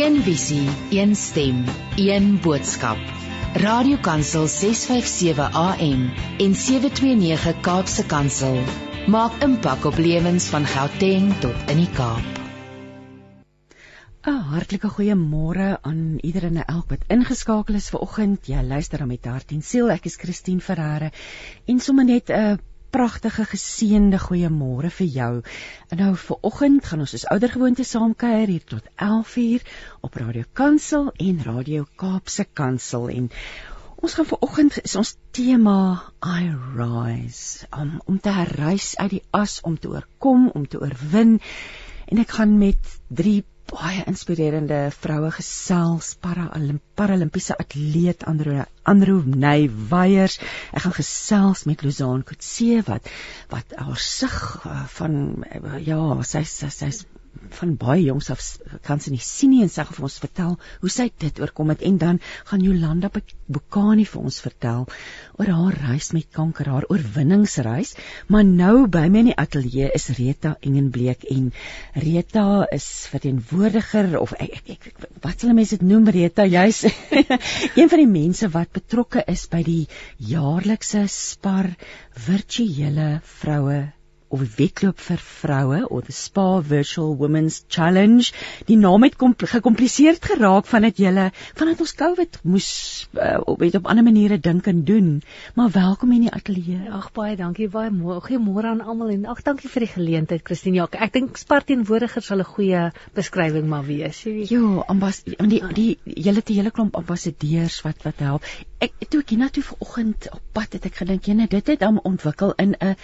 Een visie, een stem, een boodskap. Radiokansel 657 AM en 729 Kaapse Kansel maak impak op lewens van Gauteng tot in die Kaap. 'n Hartlike goeiemôre aan iedereen en elk wat ingeskakel is ver oggend. Jy luister dan met hart en siel. Ek is Christine Ferreira en sommer net 'n pragtige geseënde goeiemôre vir jou. En nou vir oggend gaan ons soos oudergewoonte saam kuier hier tot 11:00 op Radio Kansel en Radio Kaapse Kansel en Ons gaan vanoggend is ons tema I rise om om te herrys uit die as om te oorkom, om te oorwin. En ek gaan met drie baie inspirerende vroue gesels, paralimpiese atleet Andro Andro Ney Weyers. Ek gaan gesels met Lozaan Kutse wat wat haar sig uh, van uh, ja, sy sy sy's van baie jongs af kan sy nie sien nie en sy gaan vir ons vertel hoe sy dit oorkom het en dan gaan Jolanda Bokani vir ons vertel oor haar reis met kanker, haar oorwinningsreis. Maar nou by my in die ateljee is Rita Engenbleek en Rita is verteenwoordiger of ek, ek, ek wat sal mense dit noem Rita? Jy's een van die mense wat betrokke is by die jaarlikse Spar virtuele vroue of die wedloop vir vroue of the Spa Virtual Women's Challenge. Die naam het kom gekompliseerd geraak vandat jy vandat ons COVID moes uh, weet op ander maniere dink en doen. Maar welkom in die ateljee. Ag baie dankie, baie goeiemôre aan almal en ag dankie vir die geleentheid Christine. Ja, ek dink sparteenwoordigers sal 'n goeie beskrywing maar wees. Ja, ambas die die julle te hele klomp ambassadeurs wat wat help. Ek toe ek hiernatoe vanoggend op pad het ek gedink, jy net dit het dan ontwikkel in 'n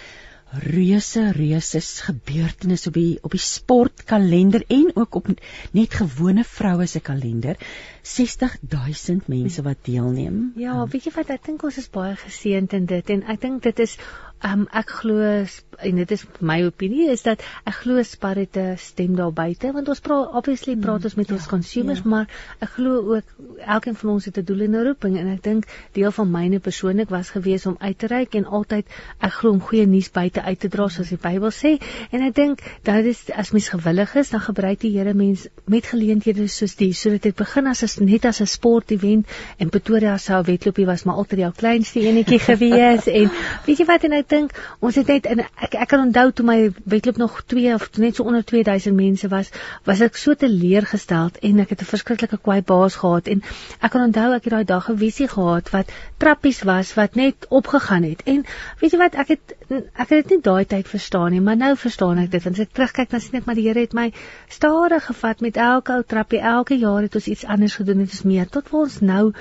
reuse reuse gebeurtenisse op die op die sportkalender en ook op net gewone vroue se kalender 60000 mense wat deelneem. Ja, weet jy wat ek dink ons is baie geseënd in dit en ek dink dit is um, ek glo en dit is my opinie is dat ek glo Spar het 'n stem daar buite want ons praat obviously mm, praat ons met ja, ons consumers ja. maar ek glo ook elkeen van ons het 'n doel en 'n roeping en ek dink deel van myne persoonlik was gewees om uit te reik en altyd ek glo om goeie nuus buite uit te dra soos die Bybel sê en ek dink dat is as mens gewillig is dan gebruik die Here mens met geleenthede soos die sodat dit begin as 'n net as 'n sport event en Pretoria sou wedloopie was maar altyd die kleinste enetjie gewees en weet jy wat en ek dink ons het net in ek ek kan onthou toe my wedloop nog 2 of net so onder 2000 mense was, was ek so teleurgesteld en ek het 'n verskriklike kwaai baas gehad en ek kan onthou ek het daai dag 'n visie gehad wat trappies was wat net opgegaan het. En weet jy wat, ek het ek het dit nie daai tyd verstaan nie, maar nou verstaan ek dit. Want as ek terugkyk dan sien ek maar die Here het my stadig gevat met elke ou trappie. Elke jaar het ons iets anders gedoen en dit is meer tot waar ons nou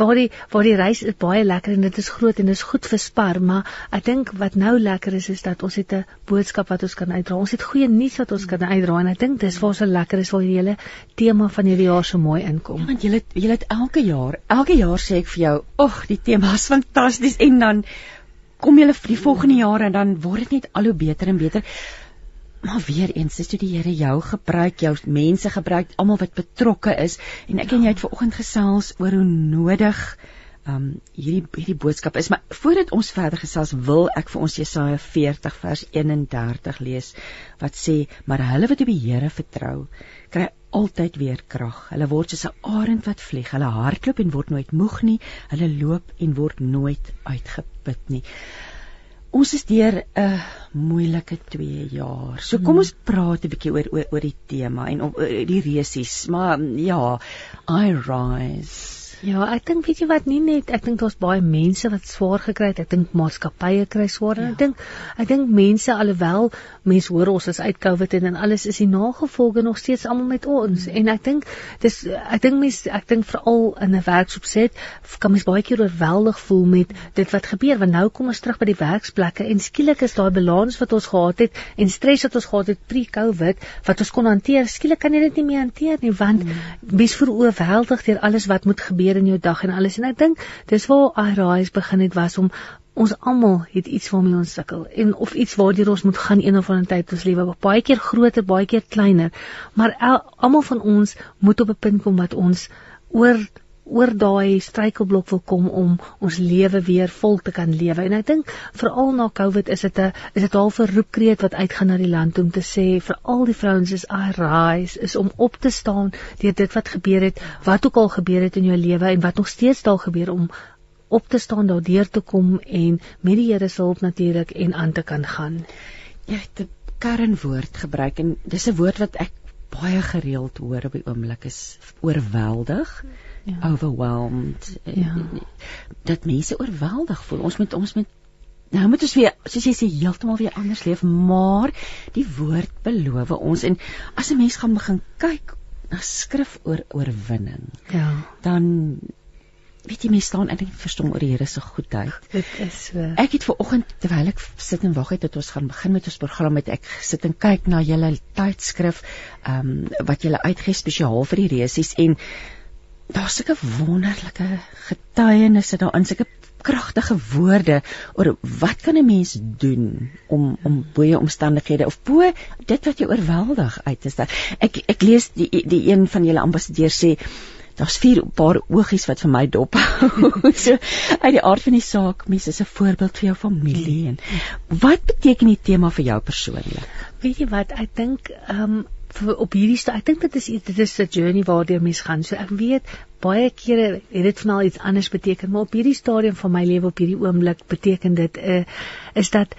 waar die waar die reis is baie lekker en dit is groot en dit is goed vir spar, maar ek dink dink wat nou lekker is is dat ons het 'n boodskap wat ons kan uitdra. Ons het goeie nuus wat ons kan uitdra en ek dink dis waar so lekker is waar die hele tema van hierdie jaar so mooi inkom. Ja, want julle julle het elke jaar, elke jaar sê ek vir jou, "Ag, die tema is fantasties" en dan kom julle vir die volgende jaar en dan word dit net al hoe beter en beter. Maar weer eens, dis toe die Here jou gebruik, jou mense gebruik, almal wat betrokke is en ek en jy het vanoggend gesels oor hoe nodig um hierdie hierdie boodskap is maar voordat ons verder gesels wil ek vir ons Jesaja 40 vers 31 lees wat sê maar hulle wat op die Here vertrou kry altyd weer krag. Hulle word soos 'n arend wat vlieg. Hulle hardloop en word nooit moeg nie. Hulle loop en word nooit uitgeput nie. Ons is deur 'n moeilike 2 jaar. So kom hmm. ons praat 'n bietjie oor oor oor die tema en oor die resies. Maar ja i rise Ja, ek dink weet jy wat nie net ek dink daar's baie mense wat swaar gekry het. Ek dink maatskappye kry swaar en ja. ek dink ek dink mense alhoewel mense hoor ons is uit Covid en, en alles is die nagevolge nog steeds almal met ons. Mm. En ek dink dis ek dink mense ek dink veral in 'n werksopset kan mens baie keer oorweldig voel met dit wat gebeur want nou kom ons terug by die werksplekke en skielik is daai balans wat ons gehad het en stres wat ons gehad het pre-Covid wat ons kon hanteer, skielik kan jy dit nie meer hanteer nie want mm. mens voel oorweldig deur alles wat moet gebeur gebeur in jou dag en alles. En ek dink dis waar Arise begin het was om ons almal het iets waarmee ons sukkel en of iets waardeur ons moet gaan een of ander tyd ons lewe baie keer groter baie keer kleiner. Maar almal van ons moet op 'n punt kom wat ons oor oor daai struikelblok wil kom om ons lewe weer vol te kan lewe. En ek dink veral na COVID is dit 'n is dit half 'n roepkreet wat uitgaan na die land om te sê vir al die vrouens is I rise is om op te staan deur dit wat gebeur het, wat ook al gebeur het in jou lewe en wat nog steeds daar gebeur om op te staan daardeur te kom en met die Here se hulp natuurlik en aan te kan gaan. Jy het 'n kernwoord gebruik en dis 'n woord wat ek baie gereeld hoor op die oomblik is oorweldig. Hmm ja. overwhelmed. Ja. Dat mense oorweldig voel. Ons moet ons moet nou moet ons weer soos jy sê heeltemal weer anders leef, maar die woord beloof ons en as 'n mens gaan begin kyk na skrif oor oorwinning. Ja. Dan weet jy mense staan eintlik verstom oor die Here se goedheid. Dit is so. Ek het ver oggend terwyl ek sit en wag het dat ons gaan begin met ons program met ek sit en kyk na julle tydskrif ehm um, wat julle uitgee spesiaal vir die resies en daar's sulke wonderlike getuienisse daarin, sulke kragtige woorde oor wat kan 'n mens doen om om boeie omstandighede of bo dit wat jou oorweldig uit is. Ek ek lees die die een van julle ambassadeurs sê daar's vier paar oogies wat vir my dop hou. so uit die aard van die saak, mense is 'n voorbeeld vir jou familie en wat beteken die tema vir jou persoonlik? Weet jy wat, ek dink ehm um, vir op hierdie sta ek dink dit is dit is 'n journey waardeur mens gaan. So ek weet baie kere het dit vanaal iets anders beteken, maar op hierdie stadium van my lewe op hierdie oomblik beteken dit uh, is dat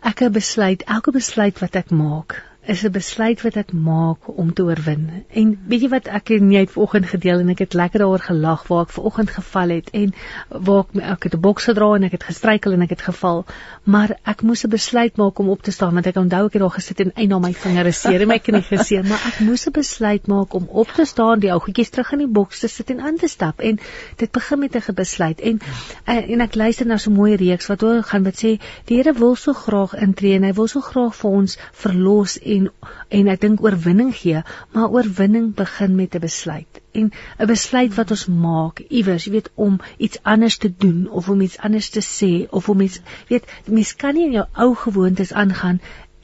ek 'n besluit, elke besluit wat ek maak, is 'n besluit wat ek maak om te oorwin. En weet jy wat ek nie uit vanoggend gedeel en ek het lekker daaroor gelag waar ek vanoggend geval het en waar ek ek het 'n boks gedra en ek het gestruikel en ek het geval, maar ek moes 'n besluit maak om op te staan want ek onthou ek het daar gesit en een na my vingere seer en my knie geseer, maar ek moes 'n besluit maak om op te staan, die ou goedjies terug in die boks te sit en aan te stap. En dit begin met 'n besluit. En eh, en ek luister na so 'n mooi reeks wat oor gaan wat sê die Here wil so graag intree en hy wil so graag vir ons verlos en en en ek dink oorwinning gee, maar oorwinning begin met 'n besluit. En 'n besluit wat ons maak iewers, jy weet, om iets anders te doen of om iets anders te sê of om iets, weet, mens kan nie in jou ou gewoontes aangaan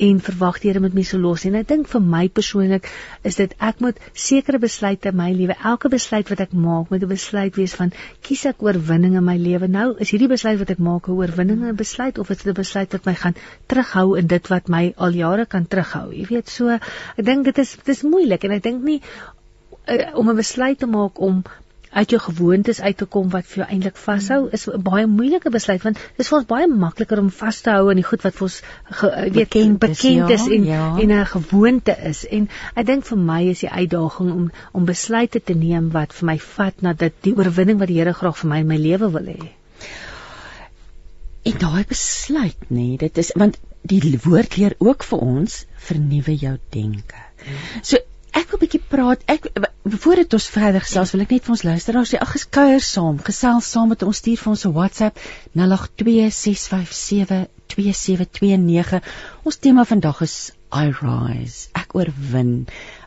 en verwag die Here moet my so los. En ek dink vir my persoonlik is dit ek moet sekere besluite in my lewe elke besluit wat ek maak moet 'n besluit wees van kies ek oorwinning in my lewe? Nou is hierdie besluit wat ek maak 'n oorwinning 'n besluit of is dit 'n besluit wat my gaan terughou in dit wat my al jare kan terughou? Jy weet so ek dink dit is dit is moeilik en ek dink nie uh, om 'n besluit te maak om uit jou gewoontes uit te kom wat vir jou eintlik vashou is 'n baie moeilike besluit want dit is vir ons baie makliker om vas te hou aan die goed wat vir ons weet bekend, bekend is, ja, en ja. en 'n gewoonte is en ek dink vir my is die uitdaging om om besluite te neem wat vir my vat na dit die oorwinning wat die Here graag vir my in my lewe wil hê. En daai besluit nê, nee, dit is want die woord leer ook vir ons vernuwe jou denke. So Ek wil 'n bietjie praat. Ek voordat ons verder gesels, wil ek net vir ons luisteraars sê, ag geskeuier saam, gesels saam met ons stuur vir ons 'n WhatsApp 0826572729. Ons tema vandag is I rise. Ek oorwin.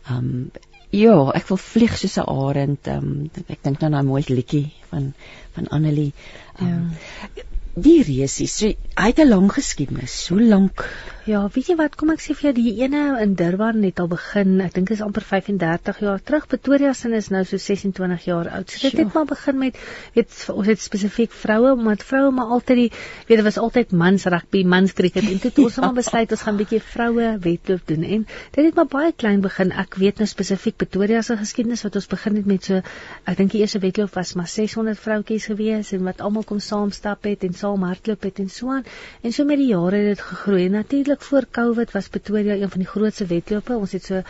Um ja, ek wil vlieg soos 'n arend. Um ek dink nou aan 'n mooi liedjie van van Annelie. Um, ja. Die resies, so, hy het 'n lang geskiedenis. Hoe lank Ja, weet jy wat, kom ek sê vir jou die ene in Durban het al begin, ek dink is amper 35 jaar terug. Pretoria sin is nou so 26 jaar oud. So dit het maar begin met weet ons het spesifiek vroue, omdat vroue maar altyd die weet dit was altyd mans rugby, mans cricket en dit ons het maar besluit ons gaan 'n bietjie vroue wedloop doen en dit het maar baie klein begin. Ek weet nou spesifiek Pretoria se geskiedenis wat ons begin het met so ek dink die eerste wedloop was maar 600 vroutjies gewees en wat almal kom saam stap het en saam hardloop het en so aan. En so met die jare het dit gegroei. Natuurlik natuurlik voor Covid was Pretoria een van die grootste wedlope. Ons het so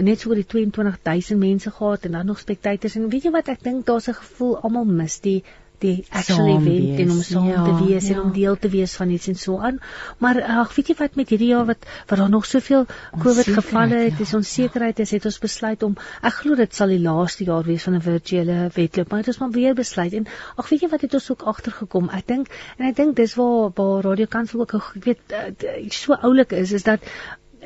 net so oor die 22000 mense gehad en dan nog spectators en weet jy wat ek dink daar's 'n gevoel almal mis die die actually event en om saam ja, te wees ja. en om deel te wees van iets en so aan. Maar ag weet jy wat met hierdie jaar wat wat daar nog soveel COVID gevalle het, ja, is onsekerheid is het ons besluit om ek glo dit sal die laaste jaar wees van 'n virtuele wedloop, maar dit is maar weer besluit en ag weet jy wat het ons ook agtergekom. Ek dink en ek dink dis waar waar Radio Kansel ook weet so oulik is is dat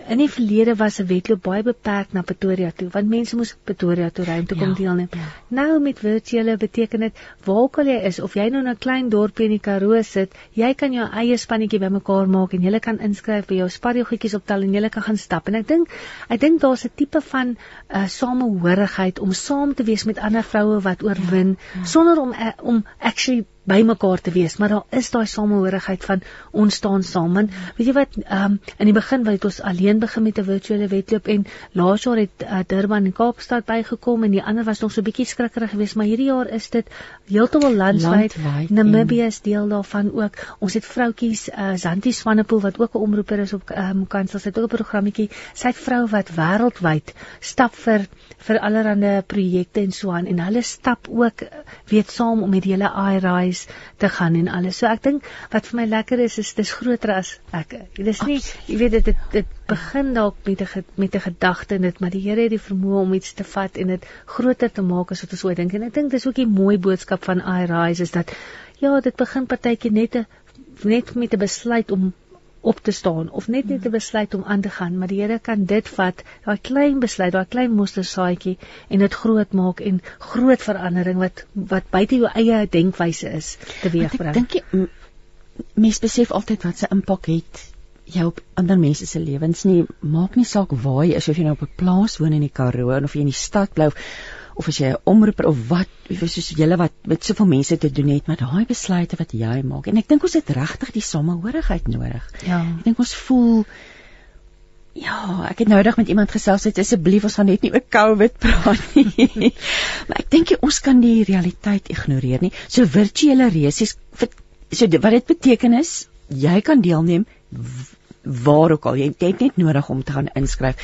in die verlede was 'n wedloop baie beperk na Pretoria toe want mense moes Pretoria toe ry om te kom ja, deelneem. Ja. Nou met virtuele beteken dit waar ook al jy is of jy nou in 'n klein dorpie in die Karoo sit, jy kan jou eie spannetjie bymekaar maak en jy kan inskryf vir jou sparrelgoedjies optel en jy kan gaan stap. En ek dink ek dink daar's 'n tipe van uh, samehorigheid om saam te wees met ander vroue wat oorwin ja, ja. sonder om uh, om actually by mekaar te wees, maar daar is daai samehorigheid van ons staan saam. Want weet jy wat, ehm um, in die begin het ons alleen begin met 'n virtuele wedloop en laas jaar het uh, Durban en Kaapstad bygekom en die ander was nog so bietjie skrikkerig geweest, maar hierdie jaar is dit heeltemal landwyd. Namibië is deel daarvan ook. Ons het vroutjies, uh, Zanti Swanepoel wat ook 'n omroeper is op ehm um, kansel, sy het ook 'n programmetjie. Sy het vrou wat wêreldwyd stap vir vir allerlei projekte en so aan en hulle stap ook weet saam om met hele iRise huis te gaan en alles. So ek dink wat vir my lekker is is dis groter as ek. Dis nie jy weet dit dit, dit begin dalk met 'n met 'n gedagte net maar die Here het die vermoë om iets te vat en dit groter te maak as wat ons ooit dink. En ek dink dis ook 'n mooi boodskap van iRise is dat ja, dit begin partytjie net 'n net met 'n besluit om op te staan of net net te besluit om aan te gaan, maar die Here kan dit vat, daai klein besluit, daai klein mostersaadjie en dit groot maak en groot verandering wat wat buite jou eie denkwyse is teweegbring. Ek dink jy mens besef altyd wat se impak het jy op ander mense se lewens nie maak nie saak waar jy is of jy nou op 'n plaas woon in die Karoo of jy in die stad bly of as jy 'n omroeper of wat soos julle wat met soveel mense te doen het met daai besluite wat jy maak en ek dink ons het regtig die samehorigheid nodig. Ja. Ek dink ons voel Ja, ek het noudag met iemand gesels het asseblief ons gaan net nie oor COVID praat nie. maar ek dink ons kan die realiteit ignoreer nie. So virtuele resies so wat dit beteken is jy kan deelneem waar ook al jy het net nodig om te gaan inskryf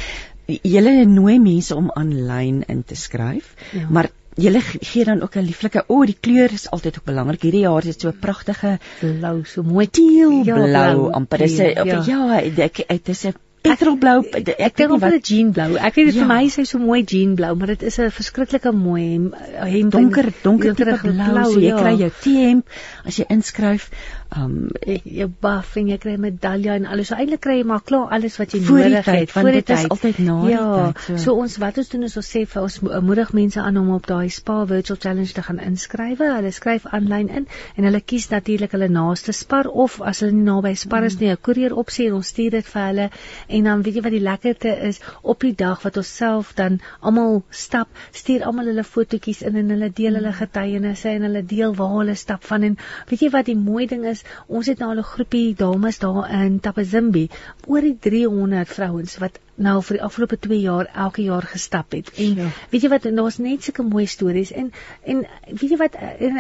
julle nooi mense om aanlyn in te skryf, ja. maar julle gee dan ook 'n lieflike o, oh, die kleur is altyd ook belangrik. Hierdie jaar is dit so 'n pragtige blou, so mooi teelblou ja, amper. Dis ja, ja dit is 'n petrolblou ek, ek, ek dink of dit jeanblou ek weet dit ja. vir my is hy so mooi jeanblou maar dit is 'n verskriklike mooi hem, hem donker donker blou, blou so jy ja. kry jou T-hemp as jy inskryf um jy buff en jy kry 'n medalje en alles. So eintlik kry jy maar klaar alles wat jy nodig het voor dit is altyd na die ja, tyd. So. so ons wat ons doen is ons sê vir ons moedig mense aan om op daai Spa Virtual Challenge te gaan inskryf. Hulle skryf aanlyn in en hulle kies natuurlik hulle naaste Spar of as hulle nie naby Spar is nie, 'n koerier opsie en ons stuur dit vir hulle en dan weet jy wat die lekkerte is op die dag wat ons self dan almal stap, stuur almal hulle fotootjies in en hulle deel hulle getuienisse en hulle deel waar hulle stap van en weet jy wat die mooi ding is is ons het nou 'n groepie dames daar in Tapazimbi, oor die 300 vrouens wat nou vir die afgelope 2 jaar elke jaar gestap het. En ja. weet jy wat, daar's net sulke mooi stories en en weet jy wat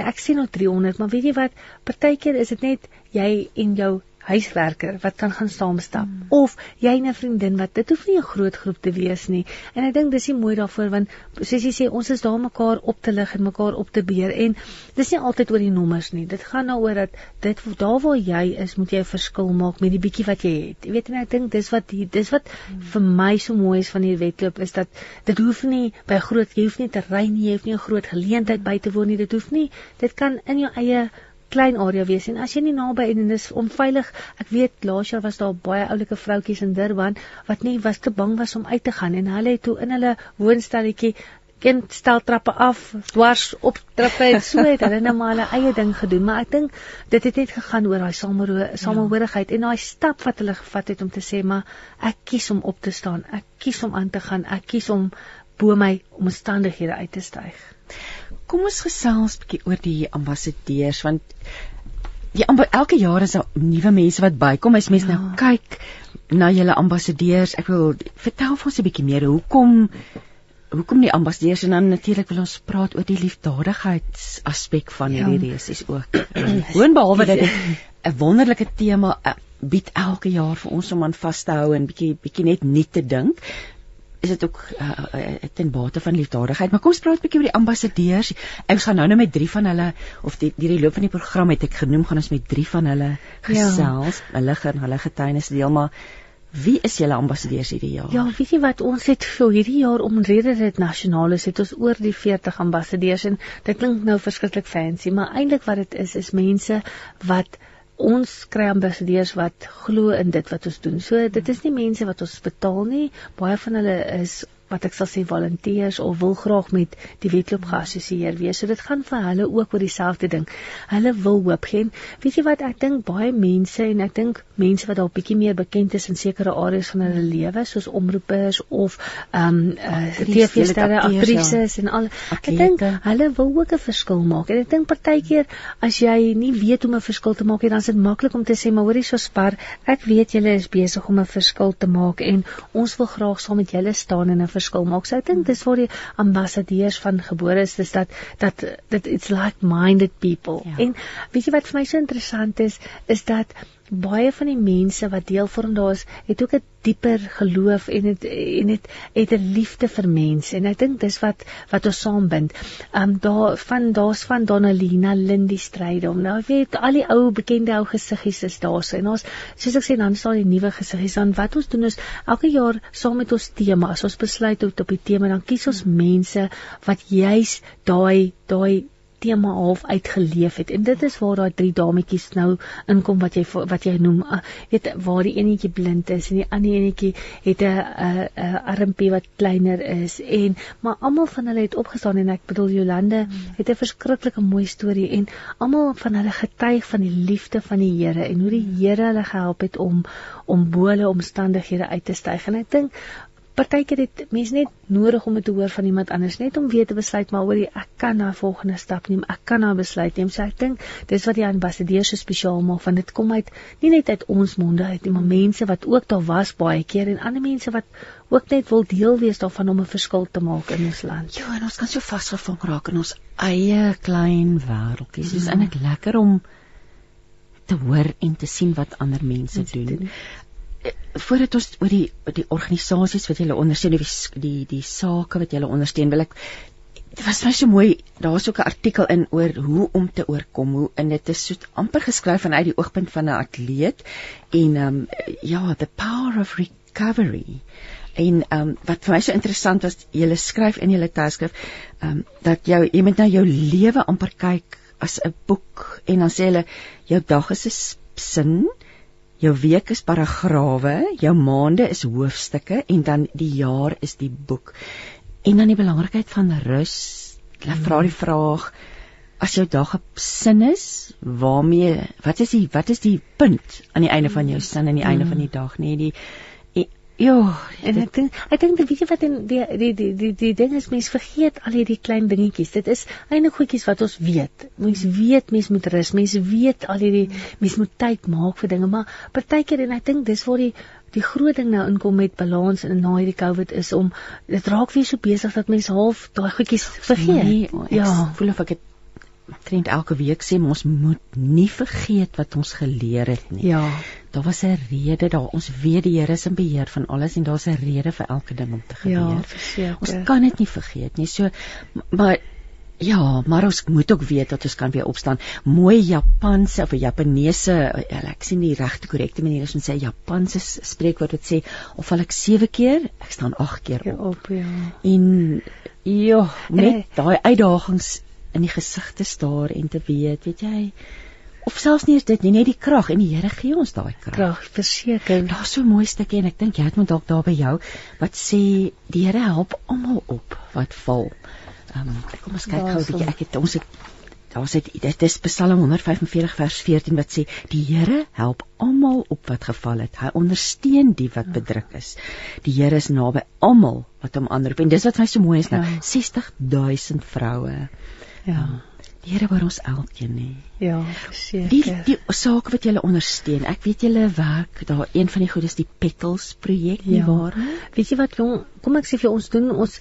ek sien nou 300, maar weet jy wat, partykeer is dit net jy en jou huiswerker wat kan gaan saamstap. Hmm. of jy 'n vriendin wat dit hoef nie 'n groot groep te wees nie. En ek dink dis nie mooi daarvoor want soos jy sê ons is daar mekaar op te lig en mekaar op te beer en dis nie altyd oor die nommers nie. Dit gaan daaroor nou dat dit daar waar jy is moet jy 'n verskil maak met die bietjie wat jy het. Jy weet en ek dink dis wat die, dis wat hmm. vir my so mooi is van hierdie wedloop is dat dit hoef nie by groot jy hoef nie te ry nie jy hoef nie 'n groot geleentheid by te woon nie. Dit hoef nie dit kan in jou eie klein area wees en as jy nie naby en dit is onveilig ek weet laas jaar was daar baie oulike vroutjies in Durban wat nie was te bang was om uit te gaan en hulle het toe in hulle woonstelletjie een stel trappe af dwars op trappe en so het hulle net maar hulle eie ding gedoen. Maar ek dink dit het net gegaan oor daai samehorigheid en daai stap wat hulle gevat het om te sê maar ek kies om op te staan ek kies om aan te gaan ek kies om bo my omstandighede uit te styg kom ons gesels 'n bietjie oor die ambassadeurs want die elke jaar is daar nuwe mense wat bykom. As mense nou ja. nou kyk na julle ambassadeurs, ek wil vertel vir ons 'n bietjie meer hoekom hoekom die ambassadeurs en dan natuurlik wil ons praat oor die liefdadigheidsaspek van ja. hierdie resies ook. Boonbehalwe dat dit 'n wonderlike tema eh, bied elke jaar vir ons om aan vas te hou en bietjie bietjie net nuut te dink is dit ook uh, uh, ten bate van liefdadigheid. Maar kom ons praat 'n bietjie oor die ambassadeurs. Ek gaan nou nou met drie van hulle of die die, die loop van die program het ek genoem gaan ons met drie van hulle gesels. Ja. Hulle gaan hulle getuienis deel maar wie is julle ambassadeurs hierdie jaar? Ja, weet jy wat ons het vir hierdie jaar omrede dit nasionaal is het ons oor die 40 ambassadeurs en dit klink nou verskriklik fancy, maar eintlik wat dit is is mense wat ons kry ambassadeurs wat glo in dit wat ons doen. So dit is nie mense wat ons betaal nie. Baie van hulle is wat ek sal sê volonteërs of wil graag met die wedloop geassosieer wees. So dit gaan vir hulle ook oor dieselfde ding. Hulle wil hoop gee. Weet jy wat ek dink baie mense en ek dink mense wat dalk bietjie meer bekend is in sekere areas van hulle lewe soos omroepers of ehm um, uh, TV-sterre, aktrises ja. en al. Ek dink hulle wil ook 'n verskil maak. En ek dink partykeer as jy nie weet hoe om 'n verskil te maak nie, dan is dit maklik om te sê maar hoorie so spar, ek weet julle is besig om 'n verskil te maak en ons wil graag saam met julle staan in 'n verskil maak. So ek dink dis waar die ambassadeurs van gebore is, dis dat dat dit it's like minded people. Ja. En weet jy wat vir my so interessant is, is dat baie van die mense wat deel vorm daar is, het ook 'n dieper geloof en het en het het 'n liefde vir mense en ek dink dis wat wat ons saambind. Um daar van daar's van Donalina Lindy Strydom. Nou weet al die ou bekende ou gesiggies is daar so en ons soos ek sê dan sal die nuwe gesiggies dan wat ons doen is elke jaar saam met ons tema as ons besluit op die tema dan kies ons mense wat juis daai daai tema half uitgeleef het. En dit is waar daai drie dametjies nou inkom wat jy wat jy noem uh, weet waar die enetjie blind is en die ander enetjie het 'n 'n armpie wat kleiner is en maar almal van hulle het opgestaan en ek bedoel Jolande hmm. het 'n verskriklike mooi storie en almal van hulle getuig van die liefde van die Here en hoe die Here hulle gehelp het om om bo hulle omstandighede uit te styg. En ek dink partykeer het mense net nodig om dit te hoor van iemand anders net om weer te besluit maar hoorie ek kan na volgende stap neem ek kan na besluit neem so ek dink dis wat die ambassadeur so spesiaal maak want dit kom uit nie net uit ons monde uit nie maar mense wat ook daar was baie keer en ander mense wat ook net wil deel wees daarvan om 'n verskil te maak in ons land ja en ons kan so vasgevang raak in ons eie klein wêreldjies dis ja. eintlik lekker om te hoor en te sien wat ander mense doen. doen voordat ons oor die die organisasies wat julle ondersteun die die die sake wat julle ondersteun wil ek dit was my so mooi daar's ook 'n artikel in oor hoe om te oorkom hoe en dit is so amper geskryf vanuit die oogpunt van 'n atleet en ehm um, ja the power of recovery en ehm um, wat vir my so interessant was julle skryf in julle tydskrif ehm um, dat jou jy moet na jou lewe amper kyk as 'n boek en dan sê hulle jou dag is 'n sin Jou week is paragrawe, jou maande is hoofstukke en dan die jaar is die boek. En dan die belangrikheid van rus. Hulle vra die vraag as jou dag 'n sin is, waarmee wat is die wat is die punt aan die einde van jou sin aan die einde van die dag, nê? Nee, die Ja, en ek dink ek dink weet jy wat in die die die die die ding is mens vergeet al hierdie klein dingetjies. Dit is eintlik goedjies wat ons weet. Mens weet mens moet rus. Mens weet al hierdie mens moet tyd maak vir dinge, maar partykeer en ek dink dis waar die die groot ding nou inkom met balans in na hierdie COVID is om dit raak weer so besig dat mens half daai goedjies vergeet. Nee, ja, voel of ek het trend elke week sê ons moet nie vergeet wat ons geleer het nie. Ja. Daar was 'n rede daar. Ons weet die Here is in beheer van alles en daar's 'n rede vir elke ding om te gebeur. Ja, verseker. Ons kan dit nie vergeet nie. So maar ja, maar ons moet ook weet dat ons kan weer opstaan. Mooi Japanse of Japaneese, ja, ek sien die regte korrekte manier is om sê Japanse spreekwoord wat sê of val ek 7 keer, ek staan 8 keer op. op ja. En ja, met daai uitdagings in die gesig te staar en te weet, weet jy, of selfs nie is dit nie net die krag en die Here gee ons daai krag. Krag, verseker. Daar's so 'n mooi stukkie en ek dink jy het moet dalk daar by jou wat sê die Here help almal op wat val. Ehm um, kom ons kyk gou 'n bietjie. Ek het ons het daar sê dit is Psalm 145 vers 14 wat sê die Here help almal op wat geval het. Hy ondersteun die wat bedruk is. Die Here is naby almal wat hom aanroep. En dis wat my so mooi is nou. Ja. 60000 vroue Ja. Die Here hoor ons elkeen nê. Ja, seker. Die die saak wat jy ondersteun. Ek weet jy werk daar een van die goedes die Petals projek nie ja. waar. Weet jy wat jong, kom ek sê vir ons doen ons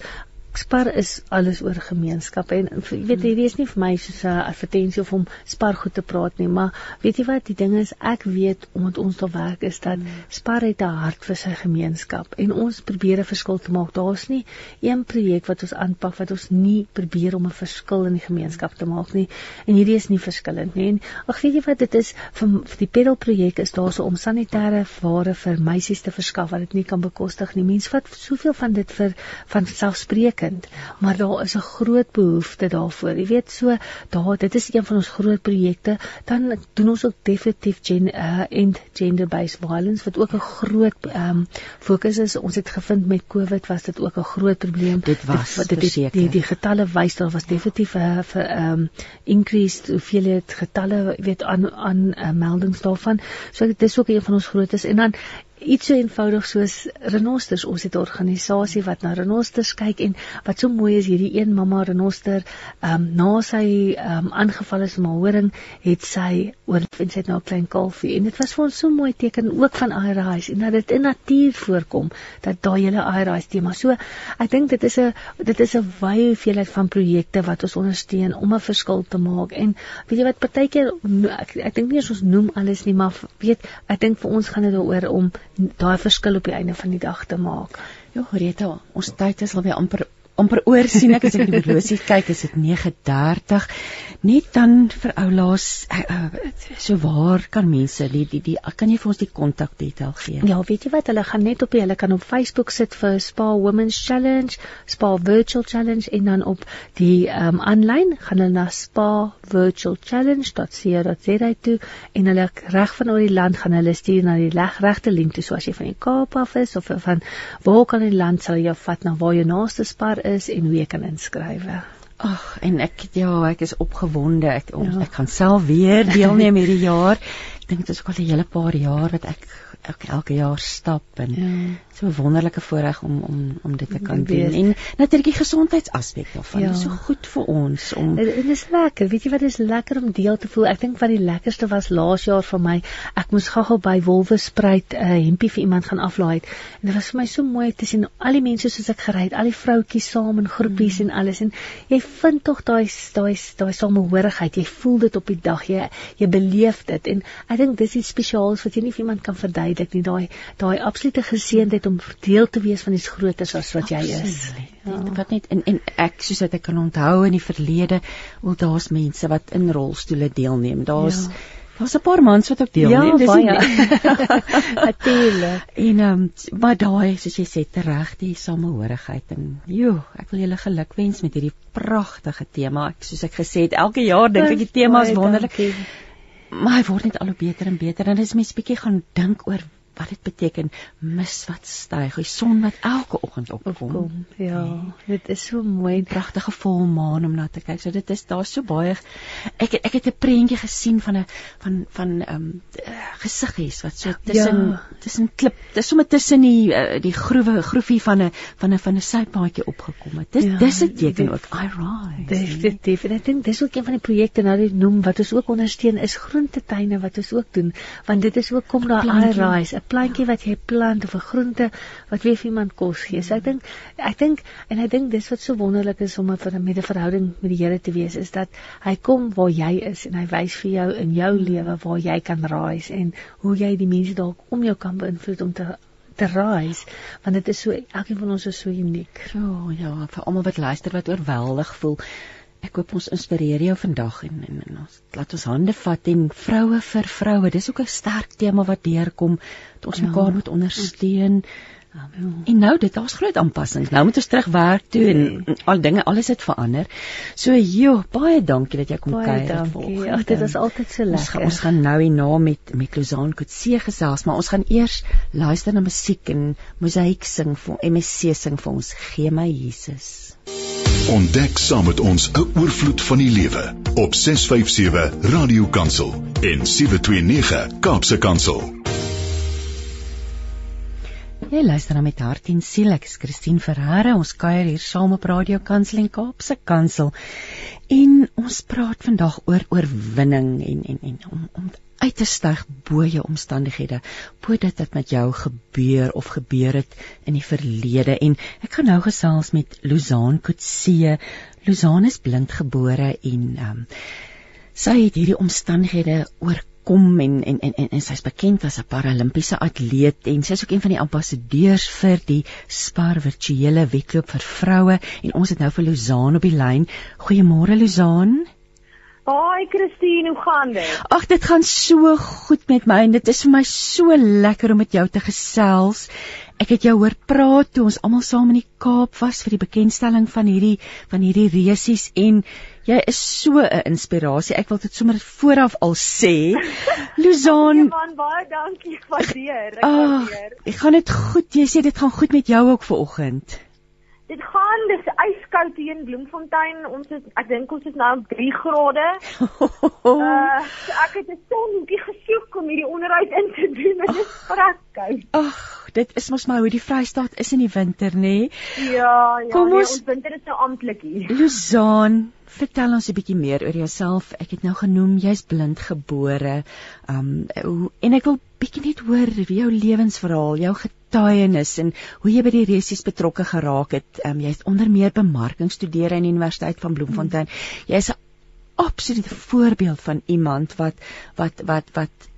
Spar is alles oor gemeenskappe en jy weet hierdie is nie vir my soos 'n advertensie of om Spar goed te praat nie, maar weet jy wat die ding is, ek weet omdat ons daar werk is dat Spar het 'n hart vir sy gemeenskap en ons probeer 'n verskil te maak. Daar's nie een projek wat ons aanpak wat ons nie probeer om 'n verskil in die gemeenskap te maak nie. En hierdie is nie verskillend nie. En ag weet jy wat dit is vir, vir die pedal projek is daar so om sanitêre ware vir meisies te verskaf wat dit nie kan bekostig nie. Mense vat soveel van dit vir van selfspreek kind, maar daar is 'n groot behoefte daarvoor. Jy weet so, daar dit is een van ons groot projekte. Dan doen ons ook definitief gen uh, end gender based violence wat ook 'n groot ehm um, fokus is. Ons het gevind met COVID was dit ook 'n groot probleem. Dit was dit, dit, die, die die getalle wys daar was definitief 'n uh, vir ehm um, increased hoeveelheid getalle weet aan aan uh, meldings daarvan. So dit is ook een van ons grootes en dan iets so eenvoudig soos renosters. Ons het 'n organisasie wat na renosters kyk en wat so mooi is hierdie een mamma renoster, ehm um, na sy ehm um, aangeval is om haar horing, het sy oorleef en sy het nou 'n klein kalfie en dit was vir ons so mooi teken ook van IRIs en dat dit in natuur voorkom dat daai hele IRIs tema. So ek dink dit is 'n dit is 'n wye hoeveelheid van projekte wat ons ondersteun om 'n verskil te maak. En weet jy wat partykeer ek, ek dink nie ons noem alles nie, maar weet ek dink vir ons gaan dit daaroor om daai verskil op die einde van die dag te maak. Ja, Rita, ons tyd is alweer amper amper oor sien ek as ek die horlosie kyk is dit 9:30 net dan vir ou laas uh, so waar kan mense die, die die kan jy vir ons die kontak detail gee? Ja weet jy wat hulle gaan net op hulle kan op Facebook sit vir Spa Women's Challenge Spa Virtual Challenge en dan op die um aanlyn gaan hulle na spa virtual challenge.co.za toe en hulle reg van oor die land gaan hulle stuur na die regte link toe so as jy van die Kaap af is of van waar kan in die land sal jy vat na waar jou naaste spar is en hoe jy kan inskryf. Ag, en ek ja, ek is opgewonde. Ek ja. ek gaan self weer deelneem hierdie jaar. Ek dink dit is ook al 'n hele paar jaar wat ek elke, elke jaar stap en ja. So 'n wonderlike voorreg om om om dit te kan doen. En natuurlik die gesondheidsaspek daarvan ja. is so goed vir ons om dit, is lekker. Weet jy wat is lekker om deel te voel. Ek dink wat die lekkerste was laas jaar vir my ek moes gou-gou by Wolwespruit 'n uh, hempie vir iemand gaan aflaai en dit was vir my so mooi te sien al die mense soos ek gery het al die vroutjies saam in groepies mm. en alles. En jy vind tog daai daai daai samehorigheid jy voel dit op die dag. Jy jy beleef dit. En ek dink dis iets spesiaals wat jy nie vir iemand kan verdui verduidelik nie. Daai daai absolute geseëndheid om deel te wees van iets groters as wat jy is. Ja. Wat net en en ek soos wat ek kan onthou in die verlede, wel daar's mense wat in rolstoele deelneem. Daar's ja. Daar's 'n paar mans wat ook deelneem, ja, dis baie. Natuurlik. en ehm um, maar daai soos jy sê reg die samehorigheid en joe, ek wil julle geluk wens met hierdie pragtige tema. Ek soos ek gesê het, elke jaar dink ek die tema is wonderlik. Dankie maar hy word net al hoe beter en beter en as mens bietjie gaan dink oor wat dit beteken mis wat styg die son wat elke oggend opkom. Opkom, ja nee. dit is so mooi. Pragtige volmaan om na te kyk. So dit is daar so baie ek ek het 'n prentjie gesien van 'n van van ehm um, gesiggies wat so tussen ja. tussen klip dis sommer tussen die uh, die groewe groefie van 'n van 'n van 'n sypaadjie opgekom het. Dis ja, dis 'n teken ook. I rise. Definitief. En ek dink dis ook een van die projekte nou dit noem wat ons ook ondersteun is groentetuine wat ons ook doen want dit is ook kom daar i rise 'n plantjie wat jy plant of 'n groente wat weer vir iemand kos gee. So ek dink ek dink en ek dink dis wat so wonderlik is om 'n 'n verhouding met die Here te wees is dat hy kom waar jy is en hy wys vir jou in jou lewe waar jy kan rise en hoe jy die mense dalk om jou kan beïnvloed om te te rise want dit is so elkeen van ons is so uniek. So ja, vir almal wat luister wat oorweldig voel Ek hoop ons inspireer jou vandag en, en, en ons laat ons hande vat en vroue vir vroue. Dis ook 'n sterk tema wat deurkom dat ons ja. mekaar moet ondersteun. Um, en nou dit daar's groot aanpassings. Nou moet ons terug werk toe en, en al dinge alles het verander. So joh, baie dankie dat jy kom kuier. Ag, dit is altyd so lekker. Ons gaan, ons gaan nou hierna met met Lozaan Kotse gesels, maar ons gaan eers luister na musiek en musiek sing vir MSC sing vir ons. Gee my Jesus. Ontdek saam met ons 'n oorvloed van die lewe op 657 Radio Kansel en 729 Kaapse Kansel. Jy luister na met hart en siel. Ek is Christine Ferreira. Ons kuier hier saam op Radio Kansel en Kaapse Kansel. En ons praat vandag oor oorwinning en en en om om uit te styg bo jou omstandighede, bo dit wat met jou gebeur of gebeur het in die verlede. En ek gaan nou gesels met Luzaan Kutse. Luzaan is blindgebore en um, sy het hierdie omstandighede oorkom en en en en, en sy's bekend as 'n paralimpiese atleet en sy is ook een van die ambassadeurs vir die Spar virtuele wedloop vir vroue en ons het nou vir Luzaan op die lyn. Goeiemôre Luzaan. Haai Christine, hoe gaan dit? Ag, dit gaan so goed met my en dit is vir my so lekker om met jou te gesels. ek het jou hoor praat toe ons almal saam in die Kaap was vir die bekendstelling van hierdie van hierdie resies en jy is so 'n inspirasie. Ek wil dit sommer vooraf al sê. Luzaan, ja, man, baie dankie. Waardeer. Ek waardeer. Ek gaan dit goed. Jy sê dit gaan goed met jou ook vir oggend. Dit gaan dis yskoud hier in Bloemfontein. Ons is ek dink ons is nou op 3 grade. Uh so ek het 'n sonnetjie gesoek om hierdie onderhoud in te doen. Dit is vreskoud. Ag, dit is mos maar hoe die Vrystaat is in die winter, nê? Nee? Ja, ja, Kom nee, ons- ons winter is nou amptelik hier. Luzaan, vertel ons 'n bietjie meer oor jouself. Ek het nou genoem jy's blind gebore. Um hoe- en ek wil bietjie net hoor wie jou lewensverhaal, jou getuienis en hoe jy by die resies betrokke geraak het. Um jy's onder meer bemarking studeer aan die Universiteit van Bloemfontein. Jy's 'n absolute voorbeeld van iemand wat wat wat wat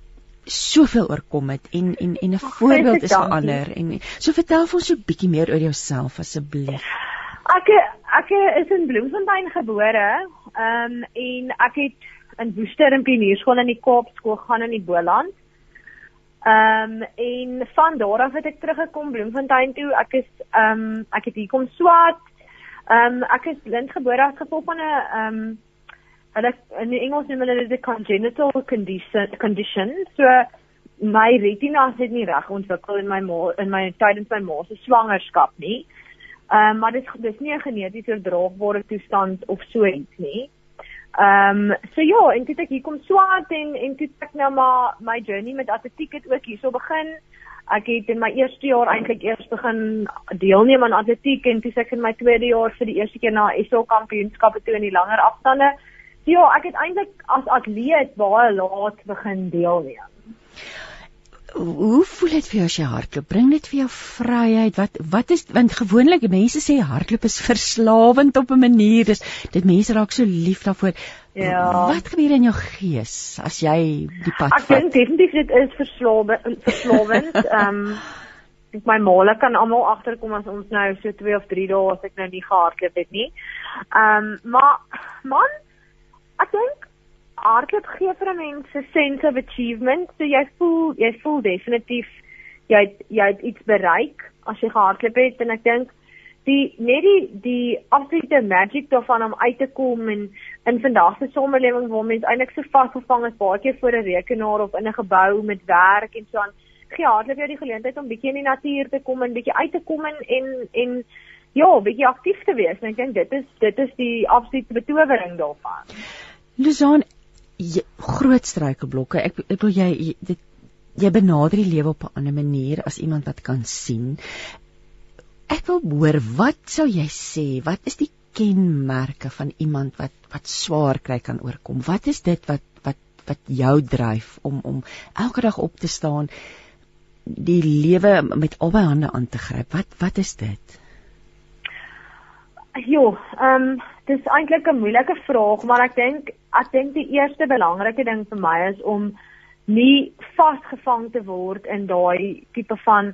soveel oorkom het en en en 'n voorbeeld is vir ander en so vertel vir ons so bietjie meer oor jouself asseblief. Ek ek is in Bloemfontein gebore. Ehm um, en ek het in Woester in Pionierskool in die Kaap skool gaan in die Boland. Ehm um, en van daar af het ek teruggekom Bloemfontein toe. Ek is ehm um, ek het hier kom swat. Ehm um, ek is blind gebore as gevolg van 'n ehm um, hulle in Engels noem hulle dit 'n congenital condition condition. So my retina het nie reg ontwikkel in my ma in my tydens my ma se swangerskap nie. Ehm um, maar dit dis nie 'n geneties oordraagbare toestand of so iets nie. Ehm um, so ja, en toe ek hier kom swat en en toe ek nou maar my journey met atletiek het ook hierso begin. Ek het in my eerste jaar eintlik eers begin deelneem aan atletiek en toe ek in my tweede jaar vir die eerste keer na SA kampioenskappe toe in die langer afstande. So ja, ek het eintlik as atleet baie laat begin deelneem. Hoe voel dit vir jou as jy hardloop? Bring dit vir jou vryheid? Wat wat is want gewoonlik mense sê hardloop is verslawend op 'n manier. Dis dit mense raak so lief daarvoor. Ja. Wat gebeur in jou gees as jy die pad Ek dink vat? definitief dit is verslawend verslawend. Ehm um, ek my maale kan almal agterkom as ons nou so 2 of 3 dae as ek nou nie gehardloop het nie. Ehm um, maar man, ek dink hardloop gee vir 'n mens 'n sense of achievement. So jy voel jy voel definitief jy het, jy het iets bereik as jy gehardloop het en ek dink die net die die absolute magic daarvan om uit te kom en in vandag se samelewing waar mense eintlik so vasgevang is baie keer voor 'n rekenaar of in 'n gebou met werk en so aan gee hardloop jou die geleentheid om bietjie in die natuur te kom en bietjie uit te kom en en, en ja, bietjie aktief te wees. En ek dink dit is dit is die absolute betowering daarvan. Luzaan jy- groot struikelblokke. Ek ek wil jy jy- dit jy benader die lewe op 'n ander manier as iemand wat kan sien. Ek wil hoor wat sou jy sê? Wat is die kenmerke van iemand wat wat swaar kry kan oorkom? Wat is dit wat wat wat jou dryf om om elke dag op te staan die lewe met albei hande aan te gryp? Wat wat is dit? Jo, ehm um, dis eintlik 'n moeilike vraag, maar ek dink ek dink die eerste belangrike ding vir my is om nie vasgevang te word in daai tipe van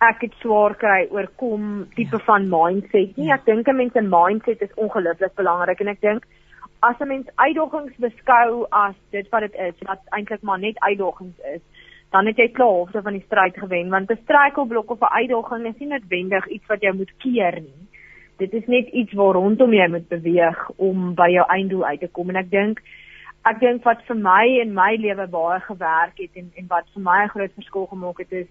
ek het swaar kry oorkom tipe ja. van mindset nie. Ek dink 'n mens se mindset is ongelooflik belangrik en ek dink as 'n mens uitdagings beskou as dit wat dit is, wat eintlik maar net uitdagings is, dan het jy klaar halfte van die stryd gewen want 'n struikelblok of 'n uitdaging is nie noodwendig iets wat jy moet keer nie dit is net iets waar rondom jy moet beweeg om by jou einddoel uit te kom en ek dink ek dink wat vir my in my lewe baie gewerk het en en wat vir my 'n groot verskil gemaak het is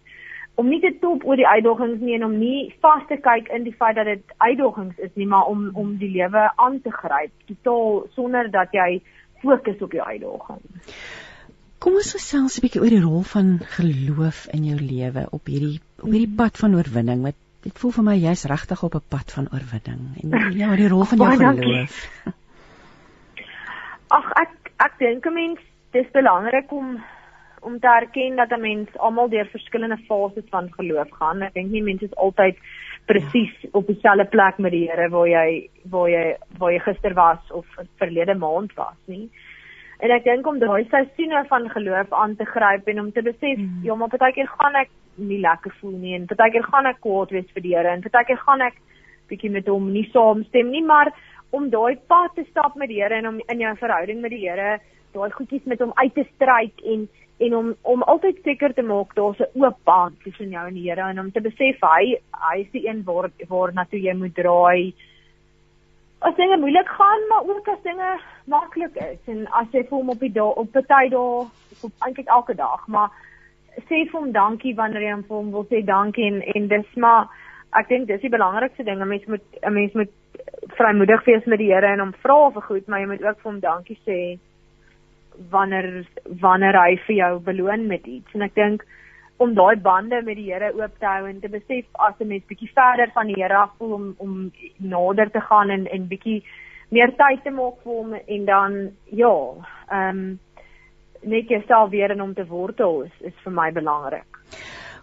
om nie te top oor die uitdagings nie en om nie vas te kyk in die feit dat dit uitdagings is nie maar om om die lewe aan te gryp totaal sonder dat jy fokus op jou uitdaging. Kom ons gesels 'n bietjie oor die rol van geloof in jou lewe op hierdie op hierdie pad van oorwinning. Wat dit voel vir my jy's regtig op 'n pad van oorwinning. En ja, die rol van jou geloof. Ag ek ek dink 'n mens dis belangrik om om te erken dat 'n mens almal deur verskillende fases van geloof gaan. Ek dink nie mense is altyd presies ja. op dieselfde plek met die Here waar jy waar jy waar jy gister was of verlede maand was nie. En ek dink om daai seisoene van geloof aan te gryp en om te besef, mm. ja, maar partykeer gaan ek nie lekker voel nie en partykeer gaan ek kwaad wees vir die Here en partykeer gaan ek bietjie met hom nie saamstem nie, maar om daai pad te stap met die Here en om in jou verhouding met die Here daai goedjies met hom uit te stryk en en om om altyd seker te maak daar's 'n oop band tussen jou en die Here en om te besef hy hy is die een waar waar na toe jy moet draai. As dinge moeilik gaan, maar ook as dinge maklik is en as jy vir hom op die dag op party dae op eintlik elke dag, maar sê vir hom dankie wanneer jy vir hom wil sê dankie en en dis maar ek dink dis die belangrikste ding. 'n Mens moet 'n mens moet vrymoedig wees met die Here en hom vra vir goed, maar jy moet ook vir hom dankie sê wanneer wanneer hy vir jou beloon met iets. En ek dink om daai bande met die Here oop te hou en te besef as 'n mens bietjie verder van die Here af voel om om nader te gaan en en bietjie meer tyd te maak vir hom en dan ja, ehm um, net jouself weer in hom te wortel is, is vir my belangrik.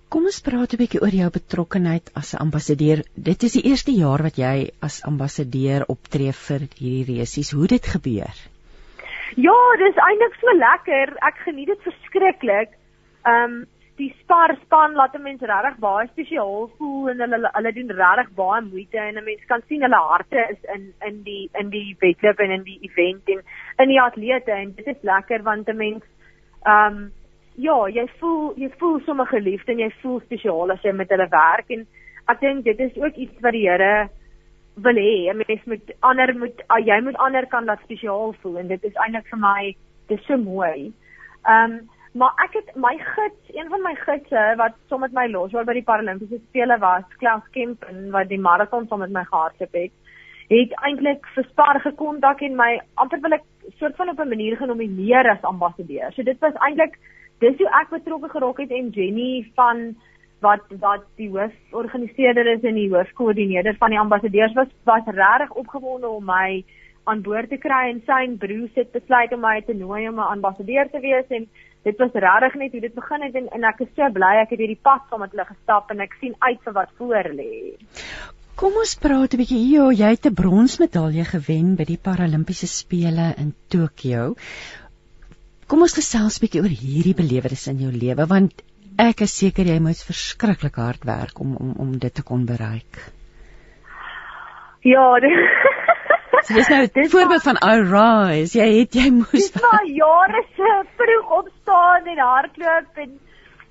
Kom ons praat 'n bietjie oor jou betrokkenheid as 'n ambassadeur. Dit is die eerste jaar wat jy as ambassadeur optree vir hierdie resies. Hoe dit gebeur? Ja, dis eintlik so lekker. Ek geniet dit verskriklik. Ehm um, die spar span laat 'n mens regtig baie spesiaal voel en hulle hulle doen regtig baie moeite en 'n mens kan sien hulle harte is in in die in die wedloop en in die event en in die atlete en dit is lekker want 'n mens ehm um, ja, jy voel jy voel sommer geliefd en jy voel spesiaal as jy met hulle werk en ek dink dit is ook iets wat die Here wil hê 'n mens moet ander moet uh, jy moet ander kan laat spesiaal voel en dit is eintlik vir my dis so mooi. Ehm um, maar ek het my gids, een van my gidse wat saam met my loswaar by die Paralimpiese spele was, Klaus Kempen wat die maraton saam met my gehardloop het, het eintlik vir Spar gekontak en my amper wil ek soort van op 'n manier genomineer as ambassadeur. So dit was eintlik dis hoe ek betrokke geraak het en Jenny van wat wat die hooforganiseerder is en die hoofkoördineerder van die ambassadeurs was was regtig opgewonde om my aan boord te kry en sy broer het besluit om my te nooi om 'n ambassadeur te wees en dit was regtig net hoe dit begin het en, en ek is so bly ek het hierdie pad saam met hulle gestap en ek sien uit vir wat voor lê. Kom ons praat 'n bietjie hier, jy het 'n bronsmedalje gewen by die Paralimpiese spele in Tokio. Kom ons gesels 'n bietjie oor hierdie belewenisse in jou lewe want ek is seker jy moet verskriklik hard werk om om om dit te kon bereik. Ja, So dis nou 'n voorbeeld van arise. Jy het jy moes Dis maar jare se vroeg opstaan en hardloop en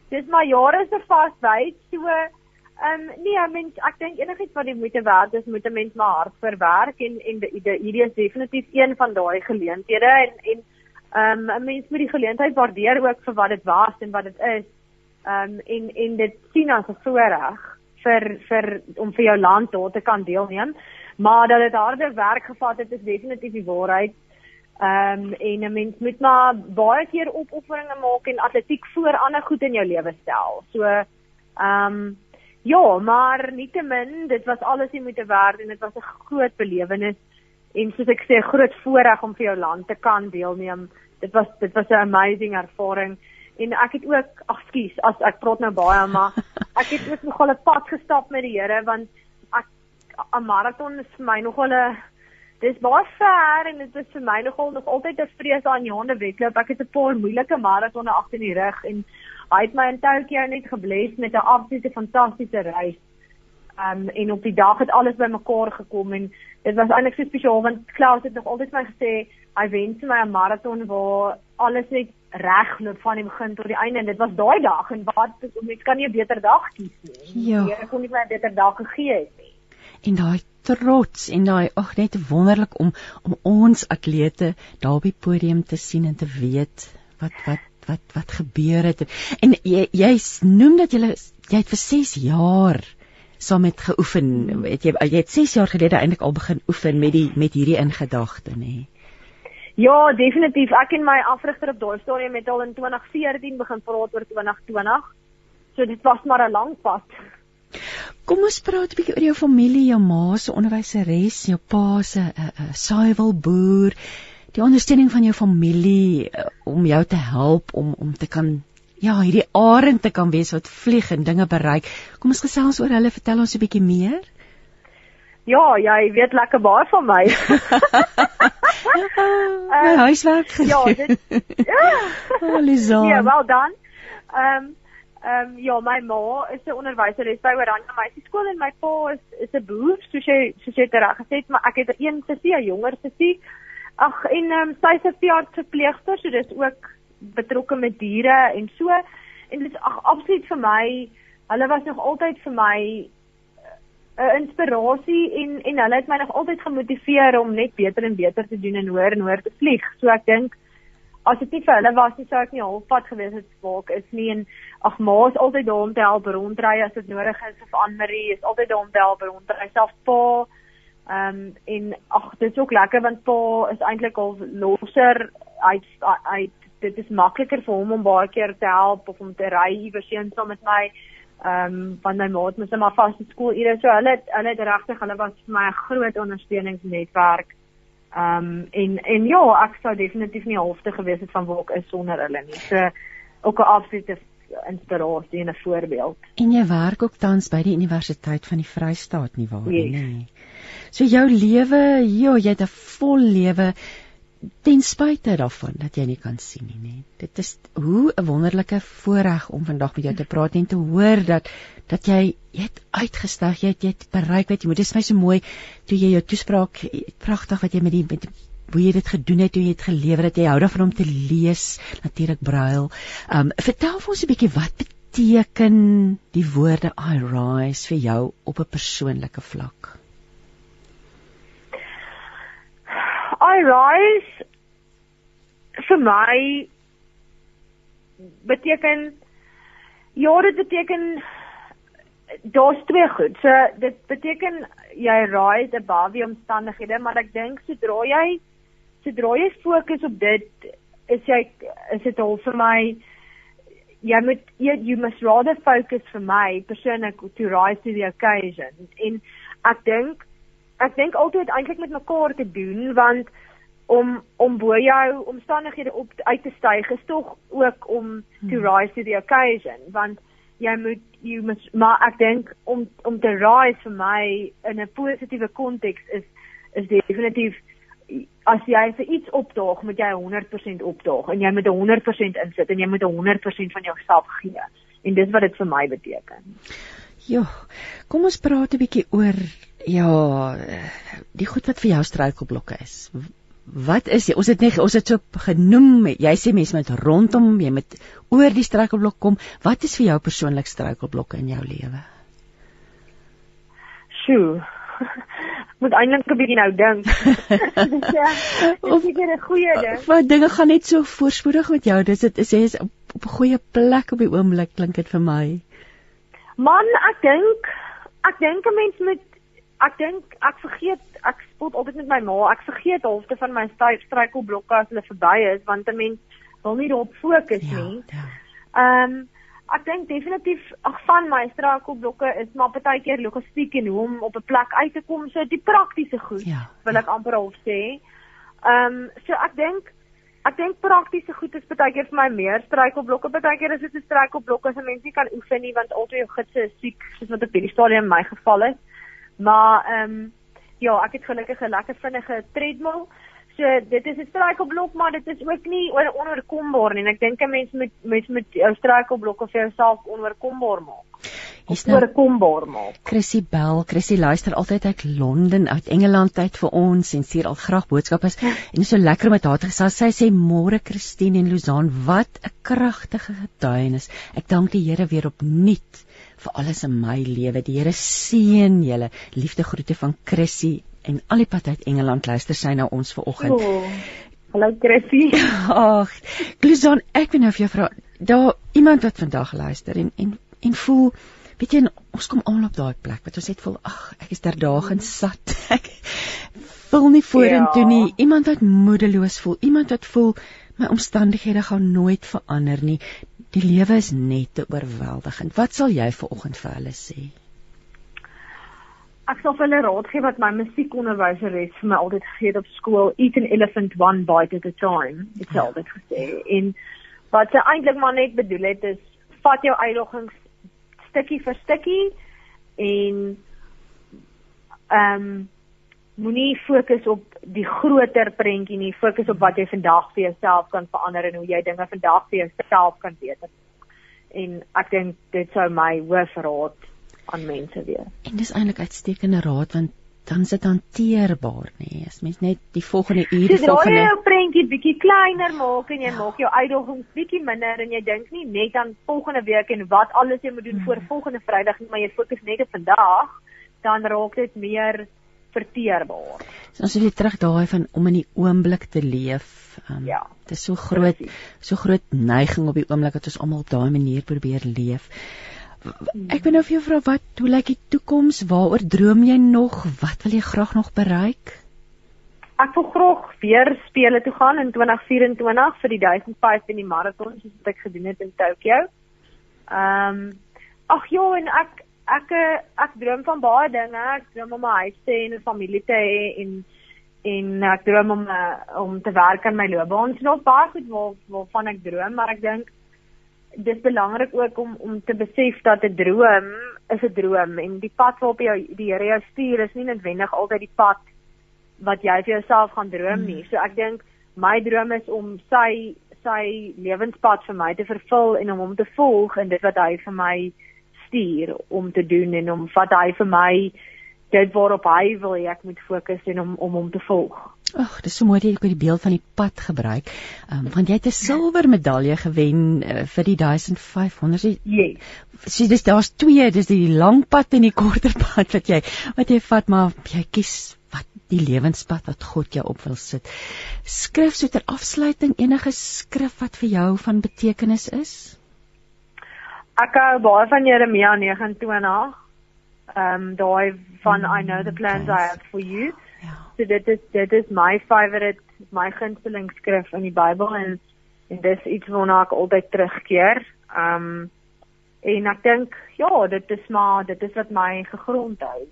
dis maar jare se vasbyt. So ehm um, nee, mens ek dink enigiets wat die moeite werd is, moet 'n mens maar hard vir werk en en hierdie is definitief een van daai geleenthede en en ehm um, 'n mens moet die geleentheid waardeer ook vir wat dit was en wat dit is. Ehm um, en en dit sien as 'n voorreg vir vir om vir jou land daar te kan deelneem. Maar dat dit harde werk gevat het is definitief die waarheid. Ehm um, en 'n mens moet maar baie keer opofferinge maak en atletiek voor ander goed in jou lewe stel. So ehm um, ja, maar nietemin, dit was alles jy moet werd en dit was 'n groot belewenis en soos ek sê, groot voorreg om vir jou land te kan deelneem. Dit was dit was 'n amazing ervaring en ek het ook ag skus as ek praat nou baie maar ek het ook nogal 'n pad gestap met die Here want 'n maraton is vir my nogal 'n dis baie ver en dit is vir my nogal nog altyd 'n vrees aan Johanne wedloop ek het 'n paar moeilike maratonne agter die rug en hy het my in Tokyo net gebless met 'n absolute fantastiese reis um, en op die dag het alles bymekaar gekom en dit was eintlik so spesiaal want Klaus het nog altyd vir my gesê hy wens my 'n maraton waar alles net regloop van die begin tot die einde en dit was daai dag en wat mens kan nie 'n beter dag kies nie. Ja. Ek kon nie 'n beter dag gegee het nie. En daai trots en daai ag net wonderlik om om ons atlete daar op die podium te sien en te weet wat wat wat wat gebeur het. En jy jy noem dat jy jy het vir 6 jaar saam met geoefen. Het jy jy het 6 jaar gelede eintlik al begin oefen met die met hierdie ingedagte nê. Ja, definitief. Ek en my afrigter op daai stadium het al in 2014 begin praat oor 2020. So dit was maar 'n lang pad. Kom ons praat 'n bietjie oor jou familie, jou ma se onderwyseres, jou pa se 'n uh, uh, saaiwelboer, die ondersteuning van jou familie uh, om jou te help om om te kan ja, hierdie arend te kan wees wat vlieg en dinge bereik. Kom ons gesels oor hulle, vertel ons 'n bietjie meer. Ja, jy weet lekker baie van my. my huiswerk gedoen. Ja, dit Ja. Alisa. Ja, well done. Ehm um, Ehm um, ja, my ma is 'n onderwyseres by Oranje Meisieskool en my pa is is 'n boer, soos jy soos jy reg gesê het, maar ek het een sussie, 'n jonger sussie. Ag en ehm um, sy's 'n veeartsverpleegster, so dis ook betrokke met diere en so. En dit is ag absoluut vir my, hulle was nog altyd vir my 'n inspirasie en en hulle het my nog altyd gemotiveer om net beter en beter te doen en hoër en hoër te vlieg. So ek dink as dit nie vir hulle was nie sou ek nie halfpad gewees het ek is nie en ag ma is altyd daar om te help rondry as dit nodig is of Anmarie is altyd daar om te help rondry self pa ehm um, en ag dit is ook lekker want pa is eintlik al losser hy hy dit is makliker vir hom om baie keer te help of om te ry iewers heen saam met my ehm um, van my maat met my vaste skoolure. So hulle hulle het regtig hulle was vir my 'n groot ondersteuningsnetwerk. Ehm um, en en ja, ek sou definitief nie halfte gewees het van waar ek is sonder hulle nie. So ook 'n absolute inspirasie en 'n voorbeeld. En jy werk ook tans by die Universiteit van die Vrystaat nie waar nie? Nee. So jou lewe, ja, jy het 'n vol lewe ten spyte daarvan dat jy nie kan sien nie, nee. Dit is hoe 'n wonderlike voorreg om vandag met jou te praat en te hoor dat dat jy jy het uitgestag, jy het jy het bereik wat jy moet. Dit is my so mooi toe jy jou toespraak pragtig wat jy met die met hoe jy dit gedoen het, hoe jy dit gelewer het. Jy hou daarvan om te lees, natuurlik brail. Um vertel vir ons 'n bietjie wat beteken die woorde I rise vir jou op 'n persoonlike vlak? I rise vir my beteken ja, dit beteken daar's twee goed. So dit beteken jy rise above die omstandighede, maar ek dink sodra jy sodra jy fokus op dit is jy is dit al vir my jy moet you, you must rather focus vir my persoonlik to rise to the occasion. En ek dink ek dink altyd eintlik met mekaar te doen want om om bo jou omstandighede op uit te styg is tog ook om to hmm. rise to the occasion want jy moet jy moet maar ek dink om om te rise vir my in 'n positiewe konteks is is definitief as jy vir iets opdaag moet jy 100% opdaag en jy moet 100% insit en jy moet 100% van jouself gee en dis wat dit vir my beteken. Ja. Kom ons praat 'n bietjie oor ja, die goed wat vir jou struikelblokke is. Wat is jy? Ons het net ons het so genoem, jy sê mense met rondom, jy met oor die struikelblok kom. Wat is vir jou persoonlik struikelblokke in jou lewe? Sjoe. Moet eintlik 'n bietjie nou dink. ja, jy het 'n goeie ding. Wat dinge gaan net so voorspoedig met jou. Dis dit is jy is op 'n goeie plek op die oomblik klink dit vir my. Man, ek dink ek dink 'n mens moet ek dink ek vergeet ek spot altyd met my ma. Ek vergeet halfte van my struikelblokke as hulle verby is want 'n mens wil nie daarop fokus ja, nie. Ja. Ehm um, ek dink definitief ag van my struikelblokke is maar baie keer logistiek en hoe om op 'n plek uit te kom. So die praktiese goed ja, wil ja. ek amper half sê. Ehm um, so ek dink Ek dink praktiese goed is baie keer vir my meer struikelblokke. Baie keer is dit 'n struikelblok as 'n mens nie kan oefen nie want al twee gidse is siek, soos wat op hierdie stadium in my geval is. Maar ehm um, ja, ek het gelukkig 'n lekker vinnige treadmill. So dit is 'n struikelblok, maar dit is ook nie onoorkombaar nie. En ek dink 'n mens moet mens moet jou struikelblokke vir jouself onoorkombaar maak. Is nou oorkombaar maak. Chrissy Bell, Chrissy luister altyd uit Londen, uit Engeland tyd vir ons en stuur al graag boodskappe. Ja. En is so lekker om met haar te gesels. Sy sê môre Christine en Luzaan, wat 'n kragtige getuienis. Ek dank die Here weer opnuut vir alles in my lewe. Die Here seën julle. Liefde groete van Chrissy en al die pad uit Engeland luister sy na ons vanoggend. Oh, hallo Chrissy. Ag, Glizon, ek wil nou vir jou vra, daar iemand wat vandag luister en en en voel weet jy ons kom almal op daai plek wat ons net voel ag, ek is ter daag en sat. Ek wil nie vorentoe ja. nie. Iemand wat moedeloos voel, iemand wat voel my omstandighede gaan nooit verander nie. Die lewe is net te oorweldigend. Wat sal jy vir oggend vir hulle sê? Ek sal vir hulle raad gee wat my musiekonderwyseres vir my altyd gegee het op skool, eat an elephant one bite at a time. Dit sê altyd gesê. En wat sy eintlik maar net bedoel het is vat jou uitdagings stukkie vir stukkie en ehm um, moenie fokus op die groter prentjie nie, fokus op wat jy vandag vir jouself kan verander en hoe jy dinge vandag vir jouself kan beter. en ek dink dit sou my hoofraad aan mense wees. En dis eintlik uitstekende raad want dan is dit hanteerbaar nê. Nee. As mens net die volgende uur die volgende jy jou prentjie bietjie kleiner maak en jy ja. maak jou uitdagings bietjie minder en jy dink nie net aan volgende week en wat alles jy moet doen hmm. voor volgende Vrydag nie, maar jy fokus net op vandag, dan raak dit meer verteerbaar. So as jy terug daai van om in die oomblik te leef. Um, ja. Dit is so groot precies. so groot neiging op die oomblik dat ons almal op daai manier probeer leef. Ek wil nou vir jou vra wat hoe lyk die toekoms? Waaroor droom jy nog? Wat wil jy graag nog bereik? Ek wil graag weer spele toe gaan in 2024 vir die 1500 in die maraton soos wat ek gedoen het in Tokio. Ehm um, ag ja en ek ek ek droom van baie dinge. Ek droom om 'n huis te hê en 'n familie te hê en en ek droom om om te werk aan my loopbaan. Dit is nog baie goed waar waarvan ek droom, maar ek dink dis belangrik ook om om te besef dat 'n droom is 'n droom en die pad waarop jy die Here jou stuur is nie noodwendig altyd die pad wat jy vir jouself gaan droom nie. Hmm. So ek dink my droom is om sy sy lewenspad vir my te vervul en om hom te volg in dit wat hy vir my stuur om te doen en om wat hy vir my dit waarop hy wil ek moet fokus en om om hom te volg. Ag, dis so mooi dat jy die beeld van die pad gebruik. Ehm um, want jy het 'n silwer medalje gewen uh, vir die 1500. Yes. So dis daar's twee, dis die lang pad en die korter pad wat jy wat jy vat, maar jy kies wat die lewenspad wat God jou op wil sit. Skrif so ter afsluiting enige skrif wat vir jou van betekenis is? Ek hou baie van Jeremia 29. Ehm um, daai van mm, I know the plans yes. I have for you. Ja. So dit is dit is my favorite my gunsteling skrif in die Bybel en en dis iets waarna ek altyd terugkeer. Um en ek dink ja, dit is maar dit is wat my gegrond hou.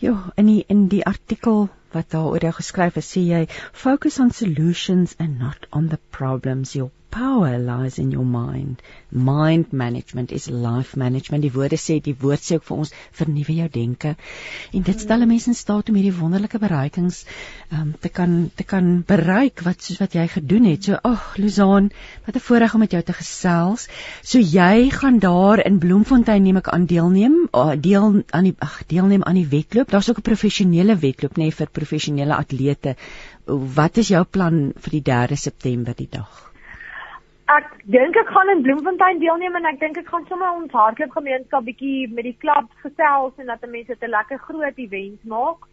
Ja, in die in die artikel wat daaroor geskryf het, sê jy focus on solutions and not on the problems. Your power lies in your mind. Mind management is life management. Die woorde sê die woord sê ook vir ons vernuwe jou denke. En dit stel 'n mens in staat om hierdie wonderlike bereikings um, te kan te kan bereik wat soos wat jy gedoen het. So ag, oh, Luzaan, wat 'n voorreg om met jou te gesels. So jy gaan daar in Bloemfontein neem ek aan deelneem, oh, deel aan die ag, deelneem aan die wedloop. Daar's ook 'n professionele wedloop nê nee, vir professionele atlete. Wat is jou plan vir die 3 September die dag? Ek dink ek gaan in Bloemfontein deelneem en ek dink ek gaan sommer ons hardloop gemeenskap bietjie met die klub gesels en dat mense 'n lekker groot event maak.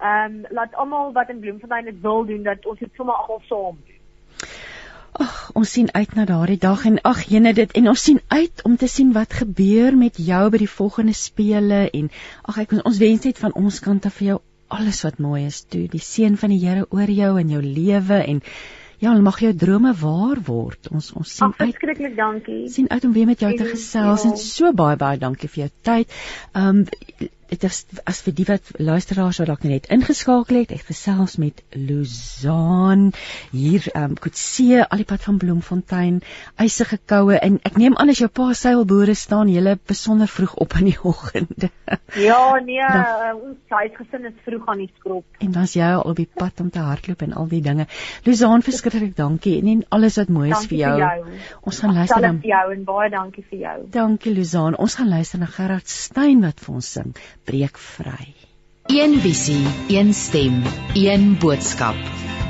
Ehm um, laat almal wat in Bloemfontein dit wil doen dat ons dit sommer almal saam doen. Ag, ons sien uit na daardie dag en ag, jene dit en ons sien uit om te sien wat gebeur met jou by die volgende spele en ag ek ons wens net van ons kant af vir jou alles wat mooi is toe, die seën van die Here oor jou en jou lewe en Ja, mag jou drome waar word. Ons ons sien uit. Verskriklik dankie. sien uit om weer met jou en, te gesels ja. en so baie baie dankie vir jou tyd. Ehm um, dit is as vir die wat luisteraars wat dalk net ingeskakel het, ek gesels met Luzaan hier ehm um, Kotse al die pad van Bloemfontein, eisige koue en ek neem aan as jou pa seilboere staan julle besonder vroeg op in die oggende. Ja, nee, dan, uh, ons huisgesin is vroeg aan die skrop. En dan's jy al op die pad om te hardloop en al die dinge. Luzaan, verskriklik dankie en en alles wat mooi is vir jou. jou. Ons gaan luister vir jou en baie dankie vir jou. Dankie Luzaan. Ons gaan luister na Gerard Stein wat vir ons sing breek vry. Een visie, een stem, een boodskap.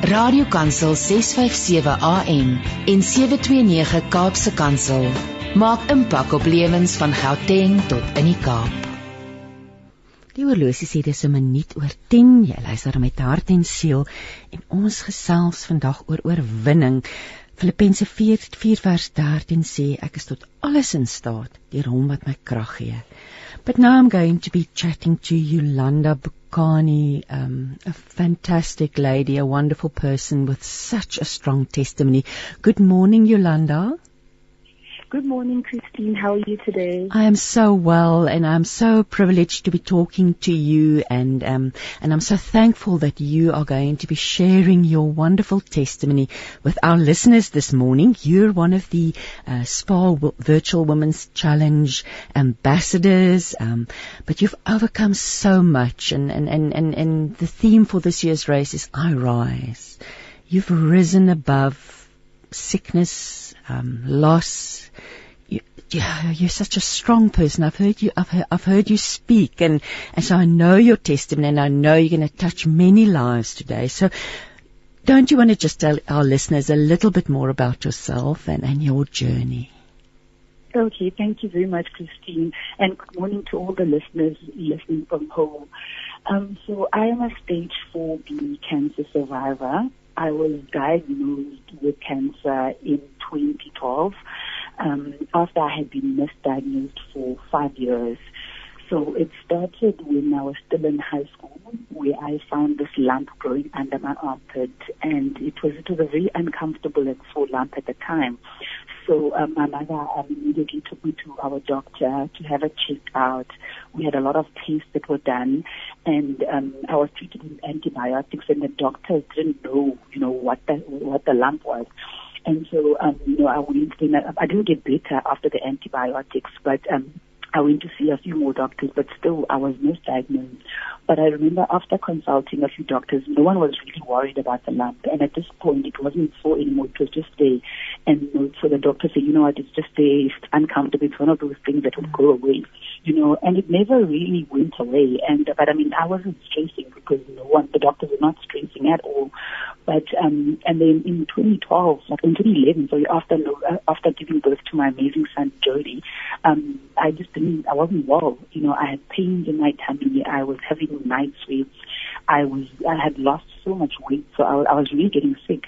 Radiokansel 657 AM en 729 Kaapse Kansel maak impak op lewens van Gauteng tot in die Kaap. Die oorlosie sê dis 'n minuut oor 10. Jy luister met hart en siel en ons gesels vandag oor oorwinning. Filippense 4:4 vers 13 sê ek is tot alles in staat deur hom wat my krag gee. But now I'm going to be chatting to Yolanda Bukani, um, a fantastic lady, a wonderful person with such a strong testimony. Good morning, Yolanda. Good morning, Christine. How are you today? I am so well, and I'm so privileged to be talking to you, and um, and I'm so thankful that you are going to be sharing your wonderful testimony with our listeners this morning. You're one of the uh, SPA Virtual Women's Challenge ambassadors, um, but you've overcome so much, and, and and and and the theme for this year's race is I Rise. You've risen above sickness, um, loss you, yeah, you're such a strong person. I've heard you, I've heard, I've heard you speak, and, and so I know your testimony, and I know you're going to touch many lives today. So, don't you want to just tell our listeners a little bit more about yourself and, and your journey? Okay, thank you very much, Christine, and good morning to all the listeners listening from home. Um, so I am a stage 4B cancer survivor. I was diagnosed with cancer in 2012 um, after I had been misdiagnosed for five years. So it started when I was still in high school, where I found this lump growing under my armpit, and it was it was a very uncomfortable and sore lump at the time. So um, my mother um, immediately took me to our doctor to have a check out. We had a lot of tests that were done, and um, I was treated with antibiotics, and the doctors didn't know, you know, what the what the lump was. And so, um, you know, I went. I didn't get better after the antibiotics, but um, I went to see a few more doctors, but still I was misdiagnosed. But I remember after consulting a few doctors, no one was really worried about the lump. And at this point, it wasn't sore anymore. It was just there. And so the doctor said, you know what, it's just there. It's uncomfortable. It's one of those things that will go away. You know, and it never really went away. And but I mean, I wasn't stressing because no one, the doctors were not stressing at all. But um, and then in 2012, like in 2011, so after uh, after giving birth to my amazing son Jody, um, I just didn't, I wasn't well. You know, I had pains in my tummy. I was having night sweats. I was, I had lost so much weight, so I, I was really getting sick.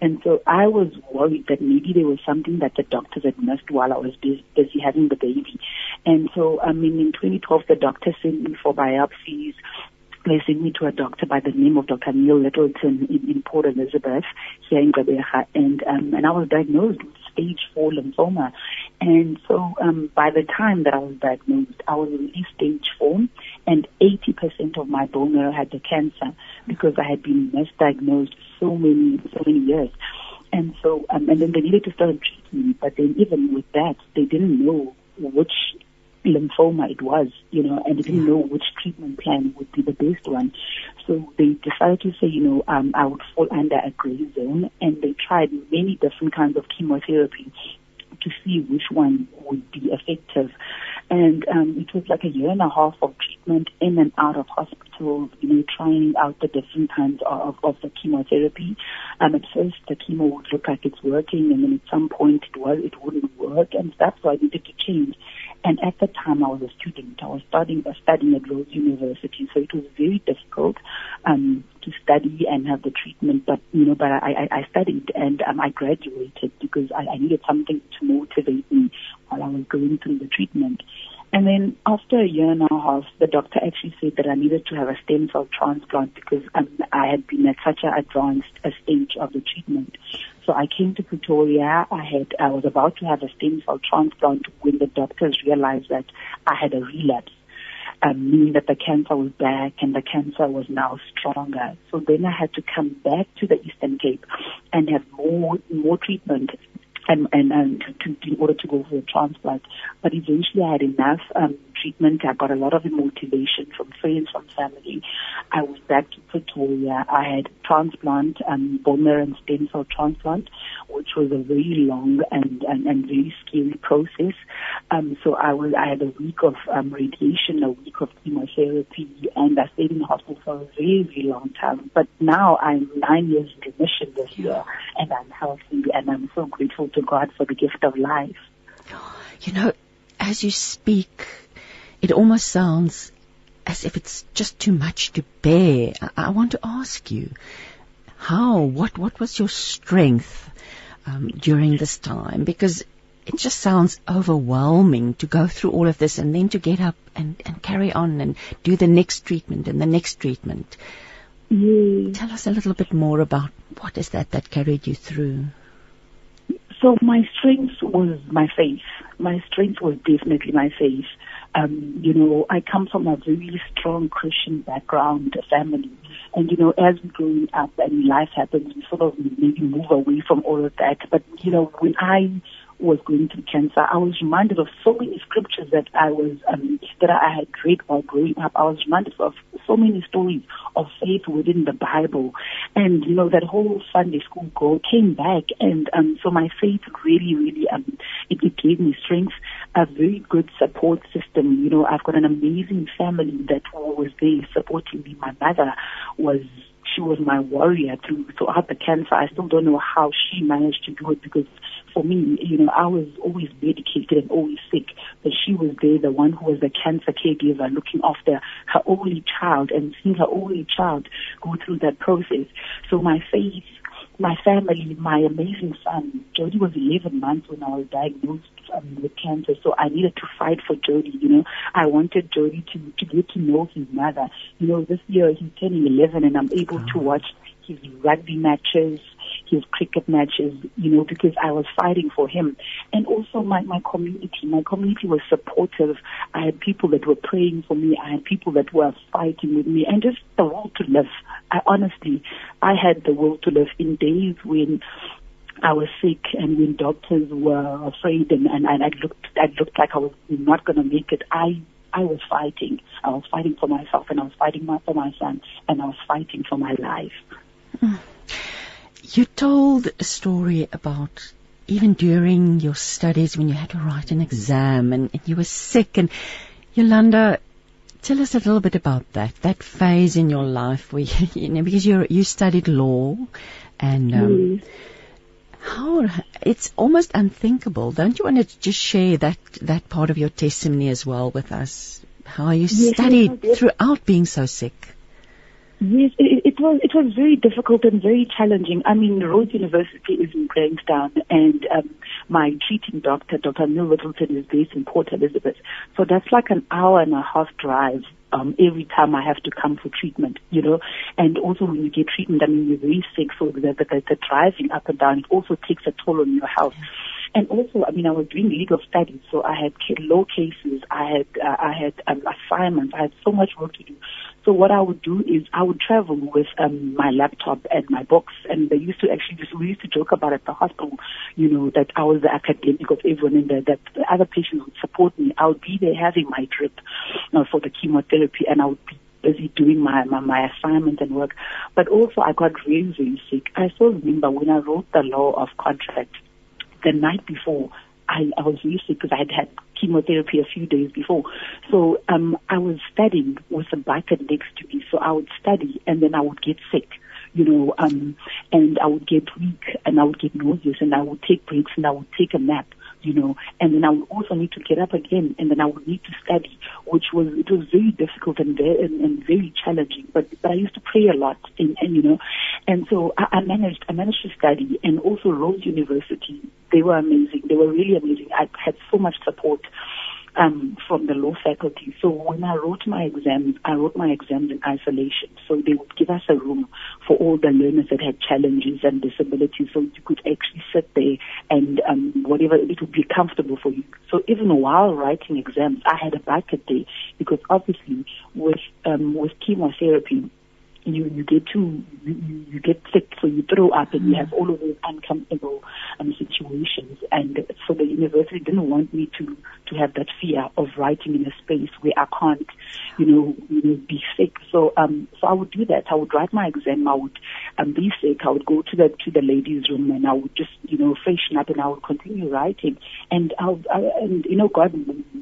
And so I was worried that maybe there was something that the doctors had missed while I was busy, busy having the baby. And so, I mean, in 2012, the doctor sent me for biopsies sent me to a doctor by the name of Dr. Neil Littleton in, in Port Elizabeth here in Gqeberha, and um, and I was diagnosed with stage four lymphoma. And so um, by the time that I was diagnosed, I was already stage four, and 80% of my bone marrow had the cancer because I had been misdiagnosed so many so many years. And so, um, and then they needed to start treating me, but then even with that, they didn't know which lymphoma it was, you know, and they didn't know which treatment plan would be the best one. So they decided to say, you know, um, I would fall under a gray zone, and they tried many different kinds of chemotherapy to see which one would be effective. And um, it was like a year and a half of treatment in and out of hospital, you know, trying out the different kinds of, of the chemotherapy. Um, at first, the chemo would look like it's working, and then at some point it was it wouldn't work, and that's why I needed to change. And at the time, I was a student. I was studying, uh, studying at Rhodes University, so it was very difficult um, to study and have the treatment. But you know, but I, I, I studied and um, I graduated because I, I needed something to motivate me while I was going through the treatment. And then after a year and a half, the doctor actually said that I needed to have a stem cell transplant because um, I had been at such an advanced a stage of the treatment. So I came to Pretoria. I had, I was about to have a stem cell transplant when the doctors realized that I had a relapse. Um, meaning that the cancer was back and the cancer was now stronger. So then I had to come back to the Eastern Cape and have more more treatment and and, and to, in order to go for a transplant. But eventually, I had enough um, treatment. I got a lot of motivation from friends, from family. I was back to Pretoria. I had transplant, um, bone marrow and stem cell transplant, which was a very long and, and, and very scary process. Um, so I was, I had a week of um, radiation, a week of chemotherapy, and I stayed in the hospital for a very, very long time. But now I'm nine years in remission this year, and I'm healthy, and I'm so grateful to God for the gift of life. You know, as you speak, it almost sounds as if it's just too much to bear. I, I want to ask you, how, what, what was your strength um, during this time? Because it just sounds overwhelming to go through all of this and then to get up and, and carry on and do the next treatment and the next treatment. Yes. Tell us a little bit more about what is that that carried you through. So my strength was my faith. My strength was definitely my faith. Um, you know, I come from a very strong Christian background, family. And, you know, as we growing up and life happens, we sort of maybe move away from all of that. But, you know, when I was going through cancer, I was reminded of so many scriptures that I was um, that I had read while growing up. I was reminded of so many stories of faith within the Bible, and you know that whole Sunday school goal came back, and um, so my faith really, really um, it, it gave me strength, a very good support system. You know, I've got an amazing family that was there supporting me. My mother was she was my warrior through throughout the cancer. I still don't know how she managed to do it because for me, you know, I was always medicated and always sick, but she was there, the one who was the cancer caregiver, looking after her only child and seeing her only child go through that process. So my faith my family, my amazing son. Jody was 11 months when I was diagnosed um, with cancer, so I needed to fight for Jody. You know, I wanted Jody to to get to know his mother. You know, this year he's turning 11, and I'm able to watch his rugby matches, his cricket matches, you know, because I was fighting for him. And also my, my community. My community was supportive. I had people that were praying for me. I had people that were fighting with me and just the will to live. I honestly, I had the will to live in days when I was sick and when doctors were afraid and, and, and I looked, I looked like I was not going to make it. I I was fighting. I was fighting for myself and I was fighting for my son and I was fighting for my life. Hmm. You told a story about even during your studies when you had to write an exam and, and you were sick and Yolanda tell us a little bit about that that phase in your life where you, you know because you you studied law and um, mm. how it's almost unthinkable don't you want to just share that that part of your testimony as well with us how you yes, studied yes. throughout being so sick Yes, it, it, was it was very difficult and very challenging. I mean, Rhodes University is in Grahamstown, and um, my treating doctor, Dr. Neil Littleton, is based in Port Elizabeth. So that's like an hour and a half drive um, every time I have to come for treatment, you know. And also when you get treatment, I mean, you're very sick, so the, the, the, driving up and down, it also takes a toll on your health. And also, I mean, I was doing legal studies, so I had law cases, I had uh, I had um, assignments, I had so much work to do. So what I would do is I would travel with um, my laptop and my books, and they used to actually just we used to joke about at the hospital, you know, that I was the academic of everyone, and that, that the other patients would support me. I would be there having my drip uh, for the chemotherapy, and I would be busy doing my, my, my assignment and work. But also I got really, really sick. I still remember when I wrote the law of contract the night before, I, I was really sick because I had had chemotherapy a few days before. So um, I was studying with a blanket next to me. So I would study and then I would get sick, you know, um, and I would get weak and I would get nauseous and I would take breaks and I would take a nap you know, and then I would also need to get up again, and then I would need to study, which was it was very difficult and very and, and very challenging. But but I used to pray a lot, and, and you know, and so I, I managed I managed to study, and also Rhodes University, they were amazing, they were really amazing. I had so much support um, from the law faculty. So when I wrote my exams, I wrote my exams in isolation. So they would give us a room for all the learners that had challenges and disabilities, so you could actually sit there and um, whatever it would be comfortable for you. So even while writing exams, I had a bucket day because obviously with um, with chemotherapy you you get too you, you get sick, so you throw up, and you have all of those uncomfortable um, situations. And so the university didn't want me to to have that fear of writing in a space where I can't, you know, you know be sick. So um so I would do that. I would write my exam. I would um, be sick. I would go to the to the ladies' room, and I would just you know freshen up, and I would continue writing. And I, I and you know God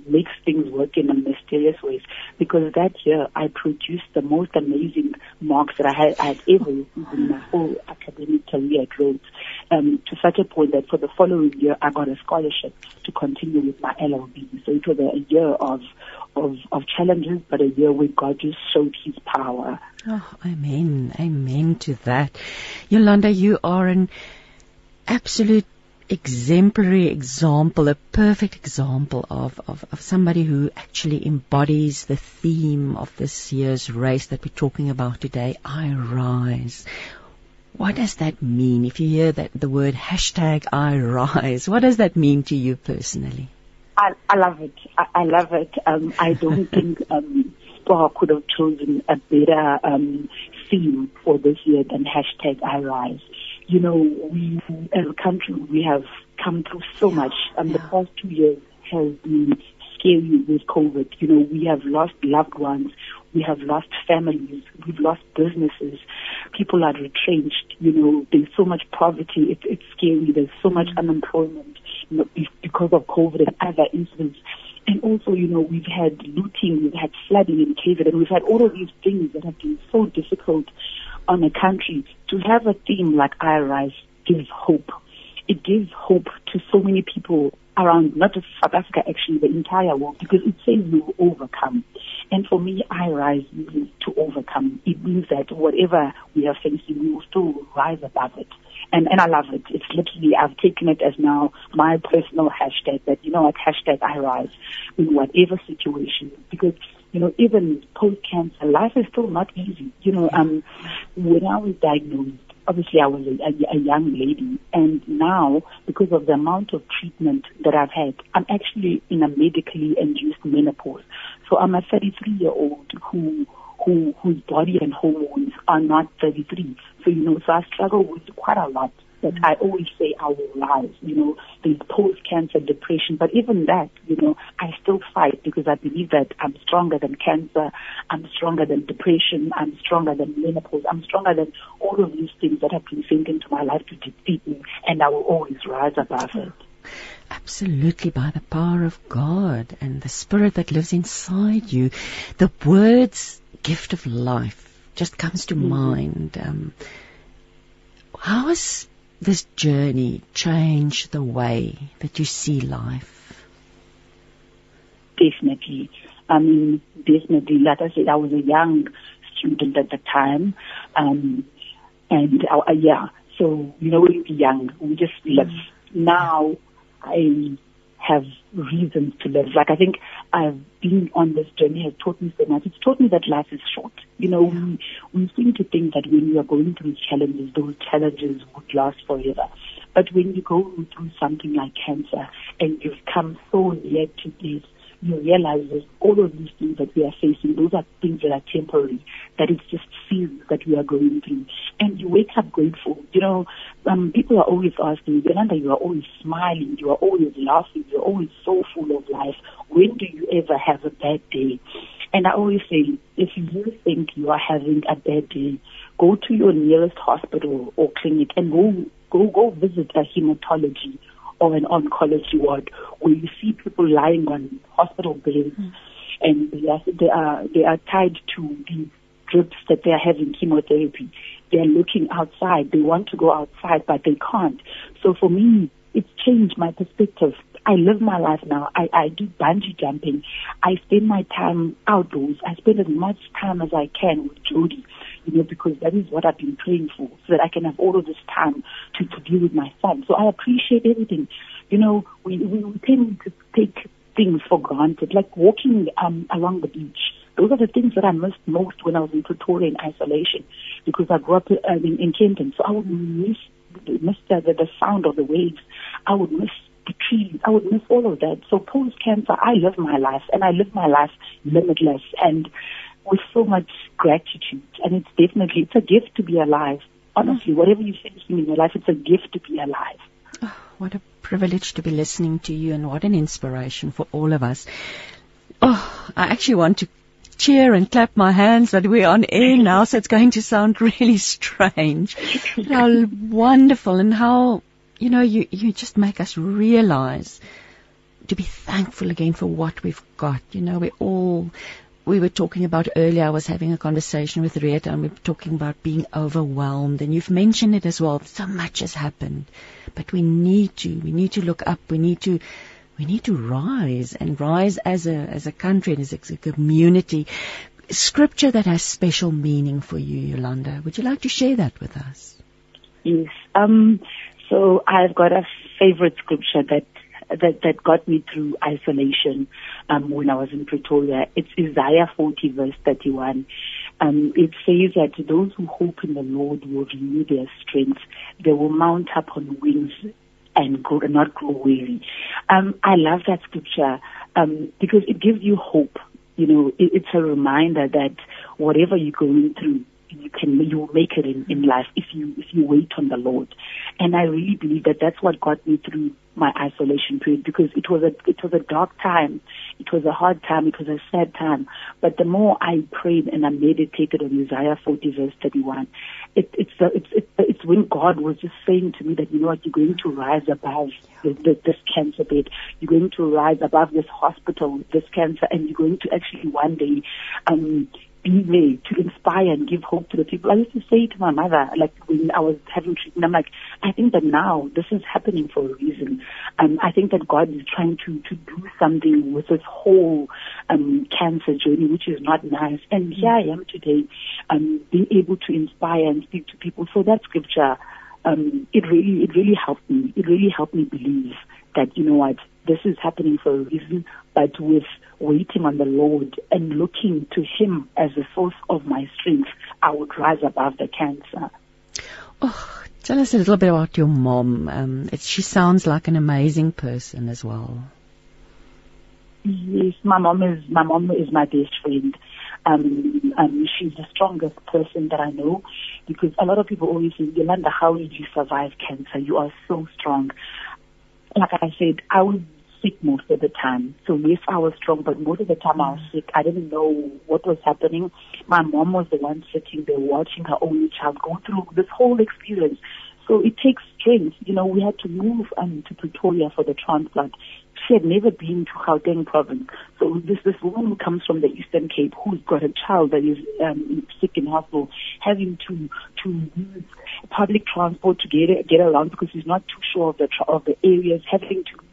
makes things work in a mysterious ways because that year I produced the most amazing marks that I had, I had ever received in my whole academic career at Rhodes, um, to such a point that for the following year I got a scholarship to continue with my LLB. So it was a, year of, of, of challenges, but a year where God just showed His power. Oh, amen, amen to that. Yolanda, you are an absolute exemplary example, a perfect example of, of, of somebody who actually embodies the theme of this year's race that we're talking about today, I Rise. What does that mean? If you hear that the word hashtag I Rise, what does that mean to you personally? I, I love it. I, I love it. Um, I don't think um, SPAR could have chosen a better um, theme for this year than hashtag I Rise you know, we as a country we have come through so much. Um, the past two years has been scary with COVID. You know, we have lost loved ones. We have lost families. We've lost businesses. People are retrenched. You know, there's so much poverty. It's, it's scary. There's so much unemployment you know, because of COVID and other incidents. And also, you know, we've had looting, we've had flooding in COVID, and we've had all of these things that have been so difficult on a country. To have a theme like I Rise gives hope. It gives hope to so many people around not just South Africa, actually the entire world, because it says we will overcome. And for me, I rise means to overcome. It means that whatever we are facing, we will still rise above it and and I love it. It's literally I've taken it as now my personal hashtag that you know what hashtag I rise in whatever situation because you know even post cancer life is still not easy. You know um when I was diagnosed obviously I was a, a, a young lady and now because of the amount of treatment that I've had I'm actually in a medically induced menopause. So I'm a 33 year old who who whose body and hormones are not 33. So you know, so I struggle with quite a lot. But I always say I will rise. You know, there's post-cancer depression, but even that, you know, I still fight because I believe that I'm stronger than cancer. I'm stronger than depression. I'm stronger than menopause. I'm stronger than all of these things that have been sent into my life to defeat me, and I will always rise above it. Absolutely, by the power of God and the Spirit that lives inside you. The words gift of life just comes to mm-hmm. mind. Um, how has this journey change the way that you see life? Definitely. I mean, definitely. Like I said, I was a young student at the time. Um, and uh, yeah, so, you know, when you're young, we just live. Mm-hmm. Now, I have reasons to live. Like I think I've been on this journey has taught me so much. It's taught me that life is short. You know, we, we seem to think that when you are going through challenges, those challenges would last forever. But when you go through something like cancer and you've come so near to death, you realize that all of these things that we are facing, those are things that are temporary, that it's just seasons that we are going through. And you wake up grateful. You know, um, people are always asking, Yolanda, you are always smiling, you are always laughing, you're always so full of life. When do you ever have a bad day? And I always say, if you think you are having a bad day, go to your nearest hospital or clinic and go go go visit a hematology or an oncology ward where you see people lying on hospital beds mm. and they are, they are they are tied to these drips that they are having chemotherapy. They are looking outside. They want to go outside, but they can't. So for me, it's changed my perspective. I live my life now. I, I do bungee jumping. I spend my time outdoors. I spend as much time as I can with Jody, you know, because that is what I've been praying for, so that I can have all of this time to, to deal with my son. So I appreciate everything. You know, we, we tend to take things for granted, like walking um, along the beach. Those are the things that I missed most when I was in Pretoria in isolation, because I grew up uh, in, in Kenton. So I would miss miss the, the, the sound of the waves. I would miss the trees. I would miss all of that. So post cancer, I live my life and I live my life limitless and with so much gratitude. And it's definitely, it's a gift to be alive. Honestly, mm. whatever you're facing in your life, it's a gift to be alive. Oh, what a privilege to be listening to you and what an inspiration for all of us. Oh, I actually want to cheer and clap my hands, but we're on air now, so it's going to sound really strange. how wonderful and how you know, you, you just make us realize to be thankful again for what we've got. You know, we're all, we were talking about earlier, I was having a conversation with Rita and we were talking about being overwhelmed and you've mentioned it as well. So much has happened, but we need to, we need to look up. We need to, we need to rise and rise as a, as a country and as a community. Scripture that has special meaning for you, Yolanda. Would you like to share that with us? Yes. Um, so I've got a favorite scripture that that that got me through isolation um, when I was in Pretoria. It's Isaiah 40 verse 31. Um, it says that those who hope in the Lord will renew their strength. They will mount up on wings and grow, not grow weary. Um, I love that scripture um, because it gives you hope. You know, it, it's a reminder that whatever you're going through, you can you make it in, in life if you if you wait on the Lord. And I really believe that that's what got me through my isolation period because it was a it was a dark time. It was a hard time. It was a sad time. But the more I prayed and I meditated on Isaiah 40 verse 31, it, it's the, it's it, it's when God was just saying to me that you know what you're going to rise above the, this cancer bed. You're going to rise above this hospital, this cancer, and you're going to actually one day um, be there to inspire and give hope to the people. I used to say to my mother, like when I was having treatment, I'm like, I think that now this is happening for a reason. Um, I think that God is trying to, to do something with this whole um, cancer journey, which is not nice. And here I am today, um, being able to inspire and speak to people. So that scripture, um, it really, it really helped me. It really helped me believe that, you know what, this is happening for a reason, but with waiting on the Lord and looking to Him as the source of my strength, I would rise above the cancer. Oh, tell us a little bit about your mom. Um, it, she sounds like an amazing person as well. Yes, my mom is my mom is my best friend. Um, um, she's the strongest person that I know because a lot of people always say, Yolanda, how did you survive cancer? You are so strong. Like I said, I was sick most of the time. So yes, I was strong, but most of the time I was sick. I didn't know what was happening. My mom was the one sitting there watching her only child go through this whole experience. So it takes strength. You know, we had to move um, to Pretoria for the transplant. She had never been to Gauteng province. So this this woman who comes from the Eastern Cape, who's got a child that is um, sick in hospital, having to to use public transport to get get around because she's not too sure of the of the areas, having to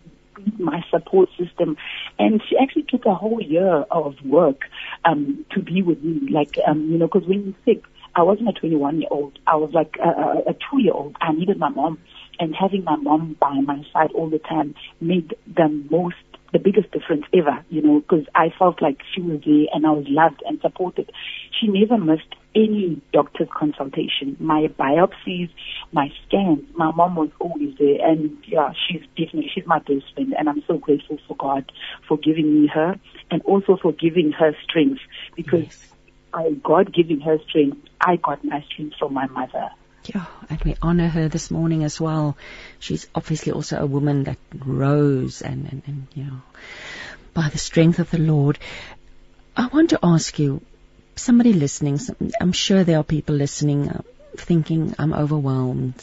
my support system. And she actually took a whole year of work um, to be with me. Like, um, you know, because when you're sick, I wasn't a 21 year old. I was like a, a two year old. I needed my mom. And having my mom by my side all the time made the most the biggest difference ever, you know, because I felt like she was there and I was loved and supported. She never missed any doctor's consultation, my biopsies, my scans. My mom was always there, and yeah, she's definitely she's my best friend, and I'm so grateful for God for giving me her, and also for giving her strength because yes. I, God giving her strength, I got my strength from my mother. Yeah, and we honor her this morning as well. She's obviously also a woman that rose and, and, and you know, by the strength of the Lord. I want to ask you, somebody listening, I'm sure there are people listening uh, thinking, I'm overwhelmed.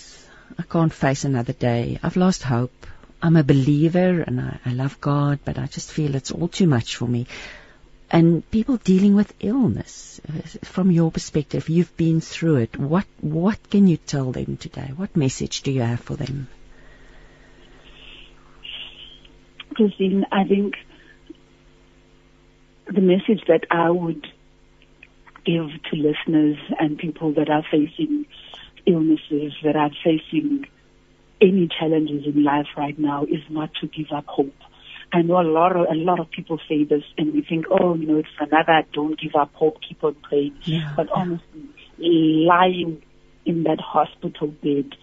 I can't face another day. I've lost hope. I'm a believer and I, I love God, but I just feel it's all too much for me and people dealing with illness uh, from your perspective you've been through it what what can you tell them today what message do you have for them Christine I think the message that I would give to listeners and people that are facing illnesses that are facing any challenges in life right now is not to give up hope I know a lot of a lot of people say this, and we think, oh, you know, it's another. Don't give up hope. Keep on praying. Yeah. But honestly, lying in that hospital bed,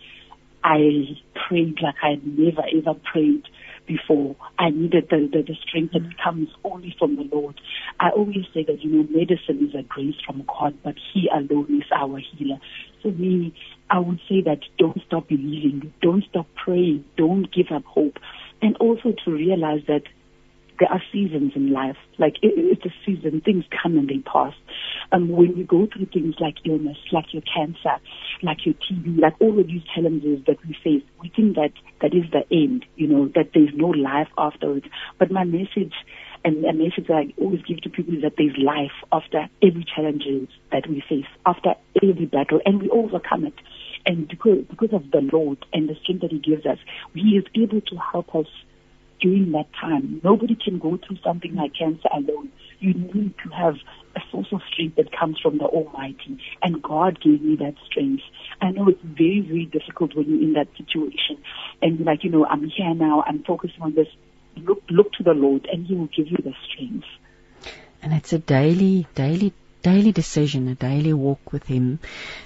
I prayed like I never ever prayed before. I needed the, the, the strength that mm. comes only from the Lord. I always say that, you know, medicine is a grace from God, but He alone is our healer. So me, I would say that don't stop believing, don't stop praying, don't give up hope and also to realize that there are seasons in life. Like it, it's a season, things come and they pass. Um, when we go through things like illness, like your cancer, like your TB, like all of these challenges that we face, we think that that is the end, you know, that there's no life afterwards. But my message and a message that I always give to people is that there's life after every challenges that we face, after every battle, and we overcome it. And because, because of the Lord and the strength that He gives us, He is able to help us during that time. Nobody can go through something like cancer alone. You need to have a source of strength that comes from the Almighty. And God gave me that strength. I know it's very, very difficult when you're in that situation. And like, you know, I'm here now, I'm focusing on this. Look, look to the Lord and He will give you the strength. And it's a daily, daily daily decision, a daily walk with Him.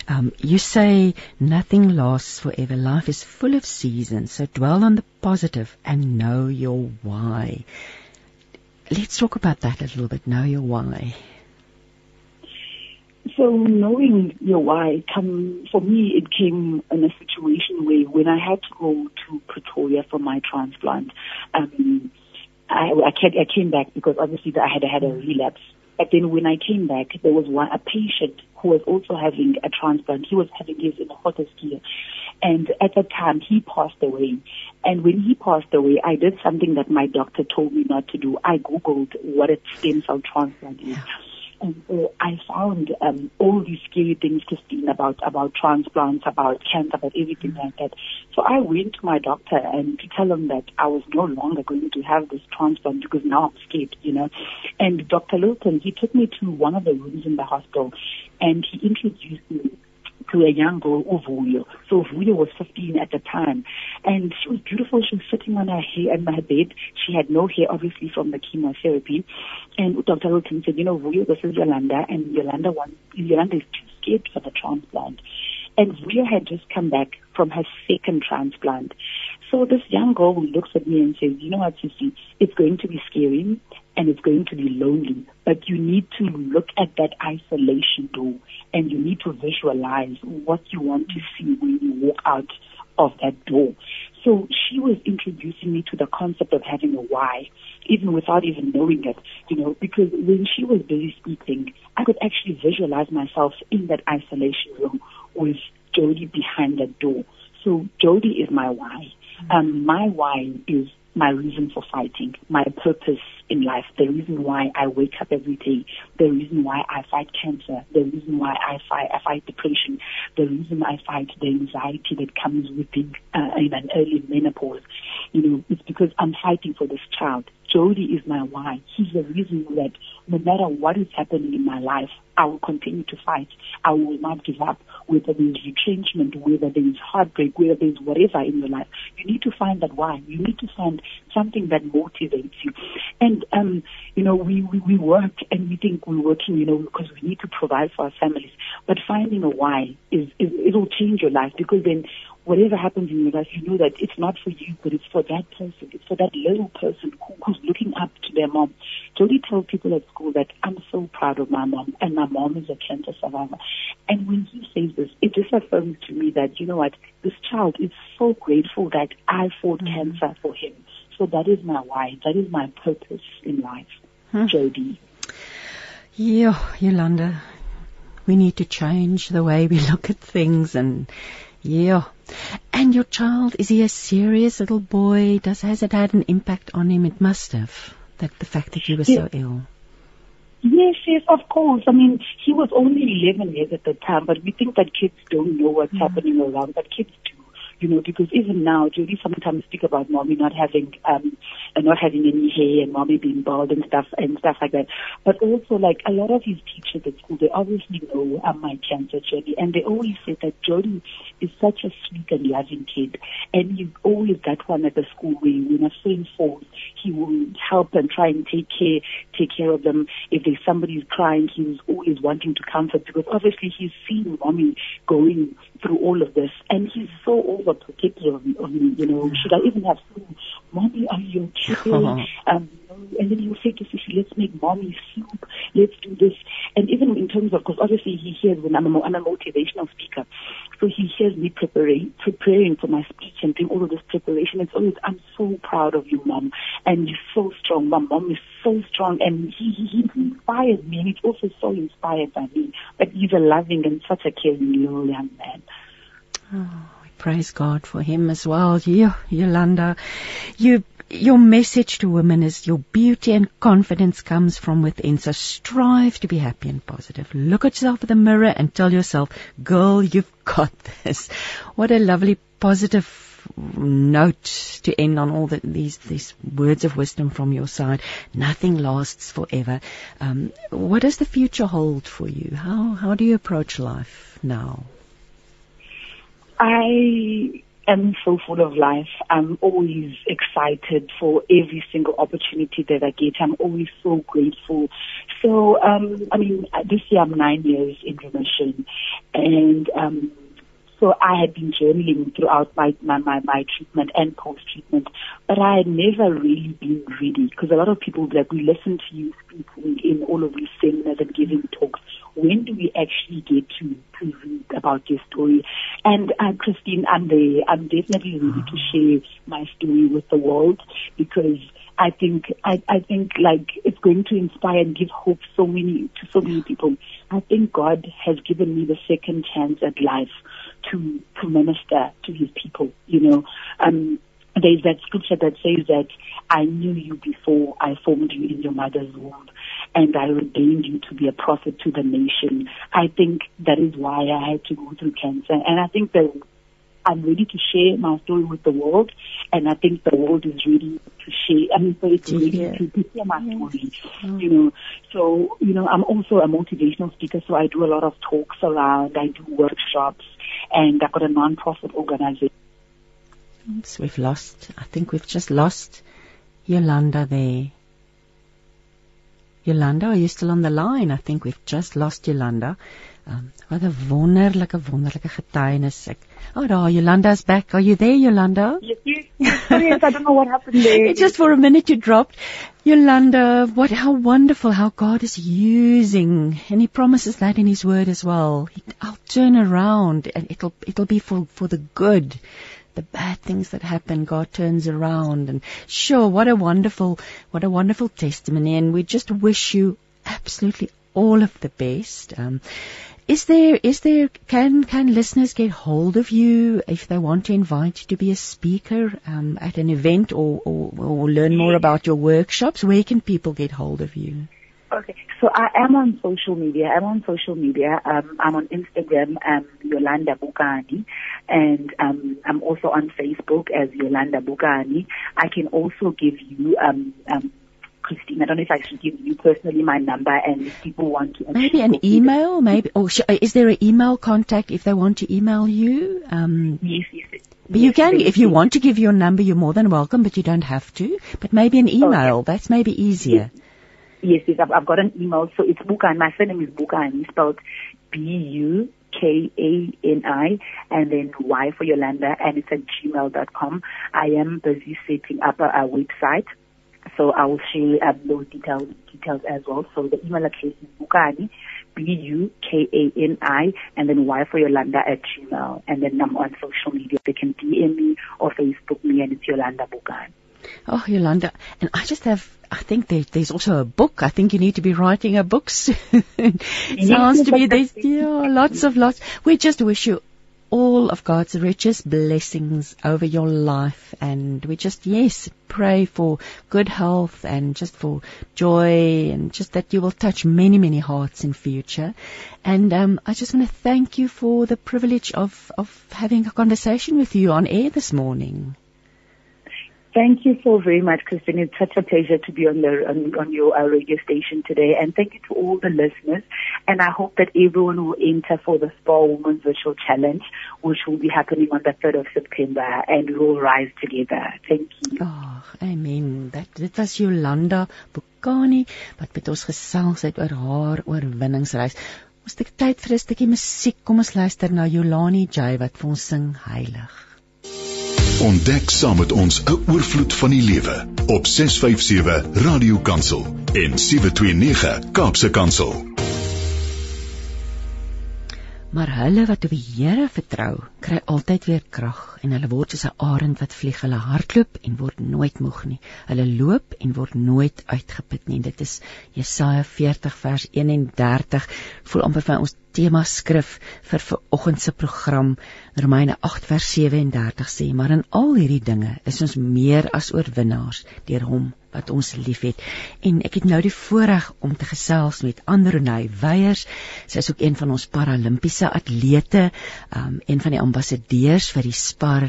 Um, you say nothing lasts forever. Life is full of seasons, so dwell on the positive and know your why. Let's talk about that a little bit. Know your why. so knowing your why come for me it came in a situation where when I had to go to Pretoria for my transplant, um, I, I, I came back because obviously I had had a relapse. But then when I came back, there was one a patient who was also having a transplant. He was having his in Fortescue. And at that time, he passed away. And when he passed away, I did something that my doctor told me not to do. I Googled what a stem cell transplant is. So I found um, all these scary things, Christine, about about transplants, about cancer, about everything like that. So I went to my doctor and to tell him that I was no longer going to have this transplant because now I'm scared, you know. And Dr. Lilton, he took me to one of the rooms in the hospital, and he introduced me to a young girl, Uvuyo. So Uvuyo was 15 at the time. And she was beautiful. She was sitting on her hair in my bed. She had no hair, obviously, from the chemotherapy. And Dr. Wilton said, you know, Vuyo, this is Yolanda. And Yolanda, wants, Yolanda is too scared for the transplant. And Vuyo had just come back from her second transplant. So this young girl looks at me and says, you know what, Sissy, it's going to be scary and it's going to be lonely, but you need to look at that isolation door and you need to visualize what you want to see when you walk out of that door. So she was introducing me to the concept of having a why, even without even knowing it, you know, because when she was busy speaking, I could actually visualize myself in that isolation room with Jody behind that door. So Jody is my why. Um, my why is my reason for fighting, my purpose in life, the reason why I wake up every day, the reason why I fight cancer, the reason why I fight, I fight depression, the reason I fight the anxiety that comes with being uh, in an early menopause. You know, it's because I'm fighting for this child. Jody is my why. He's the reason that no matter what is happening in my life, I will continue to fight. I will not give up, whether there's retrenchment, whether there's heartbreak, whether there's whatever in your life. You need to find that why. You need to find something that motivates you. And, um, you know, we, we, we work and we think we're working, you know, because we need to provide for our families. But finding a why is, is it'll change your life because then whatever happens in your life, you know that it's not for you, but it's for that person. It's for that little person who, who's looking up to their mom. Jody tells people at school that I'm so proud of my mom, and my mom is a cancer survivor. And when he says this, it just affirms to me that, you know what, this child is so grateful that I fought mm-hmm. cancer for him. So that is my why. That is my purpose in life. Hmm. Jody. Yeah, Yolanda, we need to change the way we look at things and yeah. And your child, is he a serious little boy? Does has it had an impact on him? It must have. That the fact that you were yeah. so ill. Yes, yes, of course. I mean, he was only 11 years at the time, but we think that kids don't know what's mm. happening around, but kids do you know, because even now, Judy sometimes speak about mommy not having, um, not having any hair and mommy being bald and stuff and stuff like that. But also, like a lot of his teachers at school, they obviously know um, my cancer journey, and they always say that Jody is such a sweet and loving kid, and he's always that one at the school where when a friend falls, he will help and try and take care, take care of them. If there's somebody who's crying, he's always wanting to comfort because obviously he's seen mommy going through all of this, and he's so overprotective of, of me. You know, should I even have food? Mommy, are you okay? um, and then he'll say to Sissy, let's make mommy soup, let's do this. And even in terms of, because obviously he hears when I'm a, I'm a motivational speaker, so he hears me preparing, preparing for my speech and doing all of this preparation. It's always, I'm so proud of you, mom, and you're so strong. My mom is so strong, and he, he, he inspires me, and he's also so inspired by me. But he's a loving and such a caring little young man. Oh, praise God for him as well. You, Yolanda, you your message to women is your beauty and confidence comes from within. So strive to be happy and positive. Look at yourself in the mirror and tell yourself, girl, you've got this. What a lovely positive note to end on all the, these these words of wisdom from your side. Nothing lasts forever. Um, what does the future hold for you? How how do you approach life now? I am so full of life. I'm always excited for every single opportunity that I get. I'm always so grateful. So, um, I mean, this year I'm nine years in remission, and um, So I had been journaling throughout my, my, my, my treatment and post-treatment, but I had never really been ready because a lot of people like we listen to you speaking in all of these seminars and giving talks. When do we actually get to, to read about your story? And uh, Christine, I'm there. I'm definitely ready to share my story with the world because I think I, I think like it's going to inspire and give hope so many to so many people. I think God has given me the second chance at life to to minister to His people. You know, um, there's that scripture that says that I knew you before I formed you in your mother's womb, and I ordained you to be a prophet to the nation. I think that is why I had to go through cancer, and I think that I'm ready to share my story with the world, and I think the world is ready to share. I mean, so it's ready to, to hear my story. Mm. You know, so you know, I'm also a motivational speaker, so I do a lot of talks around. I do workshops, and I've got a non-profit organization. So we've lost. I think we've just lost Yolanda there. Yolanda, are you still on the line? I think we've just lost Yolanda. Um, wat 'n wonderlike wonderlike getuienis. Ek Oh, daar, Yolanda's back. Are you there, Yolanda? Yes, yes. I don't know what happened there. Just for a minute you dropped. Yolanda, what how wonderful how God is using and he promises that in his word as well. He, I'll turn around and it'll it'll be for for the good. The bad things that happen, God turns around and sure, what a wonderful what a wonderful testimony and we just wish you absolutely all of the best. Um, is there is there can can listeners get hold of you if they want to invite you to be a speaker um, at an event or, or, or learn more about your workshops? Where can people get hold of you? Okay, so I am on social media. I'm on social media. Um, I'm on Instagram, um, Yolanda Bukani, and um, I'm also on Facebook as Yolanda Bukani. I can also give you um, um, Christine. I don't know if I should give you personally my number and if people want to. Maybe an email, maybe, or sh- is there an email contact if they want to email you? Um, yes, yes. But you can, if you want to give your number, you're more than welcome, but you don't have to. But maybe an email, okay. that's maybe easier. Yes, yes, I've, I've got an email. So it's Bukan. My surname is Bukan, spelled B-U K A N I and then Y for Yolanda and it's at gmail.com. I am busy setting up a, a website so I will share um, those details details as well. So the email address is Bukani, B-U-K-A-N-I, and then Y for Yolanda at Gmail. And then I'm on social media. They can DM me or Facebook me, and it's Yolanda Bukani. Oh, Yolanda. And I just have, I think there, there's also a book. I think you need to be writing a book soon. Sounds to me there's yeah, lots of lots. We just wish you all of God's richest blessings over your life. And we just, yes, pray for good health and just for joy and just that you will touch many, many hearts in future. And um, I just want to thank you for the privilege of, of having a conversation with you on air this morning. Thank you so very much, Christine. It's such a pleasure to be on the on, on your uh, radio station today, and thank you to all the listeners. And I hope that everyone will enter for the Spa Women's Virtual Challenge, which will be happening on the third of September, and we will rise together. Thank you. Oh, amen. That dit was Yolanda Bukani wat met ons gesels het oor haar oorwinningsreis. Ons het tyd vir 'n stukkie musiek. Kom ons luister na Yolani J wat vir ons sing Heilig. Ontdek saam met ons 'n oorvloed van die lewe op 657 Radio Kansel en 729 Kaapse Kansel. Maar hulle wat op die Here vertrou, kry altyd weer krag en hulle word soos 'n arend wat vlieg. Hulle hardloop en word nooit moeg nie. Hulle loop en word nooit uitgeput nie. Dit is Jesaja 40 vers 31. Voel amper vir ons tema skrif vir vanoggend se program Romeine 8 vers 37 sê maar in al hierdie dinge is ons meer as oorwinnaars deur hom wat ons liefhet. En ek het nou die voorreg om te gesels met Andronay Weyers. Sy is ook een van ons paralimpiese atlete um, een van die ambassadeurs vir die Spar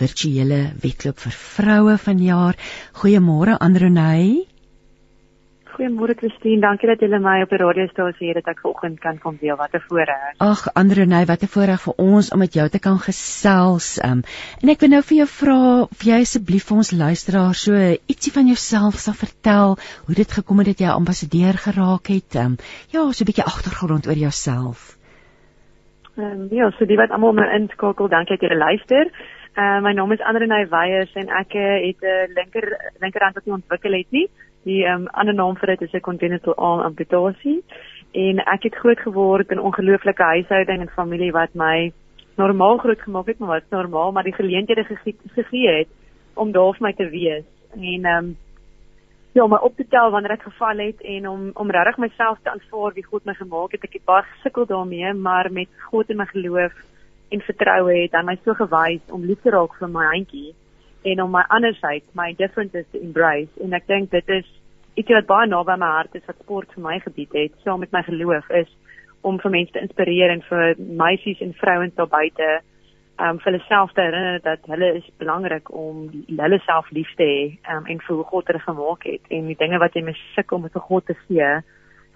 virtuele wedloop vir vroue vanjaar. Goeiemôre Andronay Goeiemôre Christine, dankie dat jy my op die radiostasie het dat ek vanoggend kan kom deel. Wat 'n voorreg. Ag, Andre Ney, wat 'n voorreg vir ons om met jou te kan gesels. Um, en ek wil nou vir jou vra of jy asseblief vir ons luisteraars so ietsie van jouself sal vertel, hoe dit gekom het dat jy ambassadeur geraak het. Um, ja, so 'n bietjie agtergrond oor jouself. Ehm um, ja, so die wat almal nou inskakel, dankie dat julle luister. Uh, my naam is Andrenay Weyers en ek het 'n linker linkerhand wat nie ontwikkel het nie. Die um, ander naam vir dit is 'n congenital arm amputasie. En ek het groot geword in ongelooflike huishouding en familie wat my normaal groot gemaak het, maar wat normaal, maar die geleenthede gegee het om daar vir my te wees. En ehm um, ja, my op te tel wanneer ek geval het en om om regtig myself te aanvaar wie God my gemaak het. Ek het baie gesukkel daarmee, maar met God en my geloof en vertroue het hy my so gewys om lief te raak vir my handjie en om my andersheid, my differences te embrace. En ek dink dit is iets wat baie naby my hart is wat sport vir my gebied het, saam met my geloof is om vir mense te inspireer en vir meisies en vrouens daar buite um vir hulle self te herinner dat hulle is belangrik om hulle self lief te hê um en vir hoe God hulle gemaak het en die dinge wat jy mis sukkel om vir God te gee.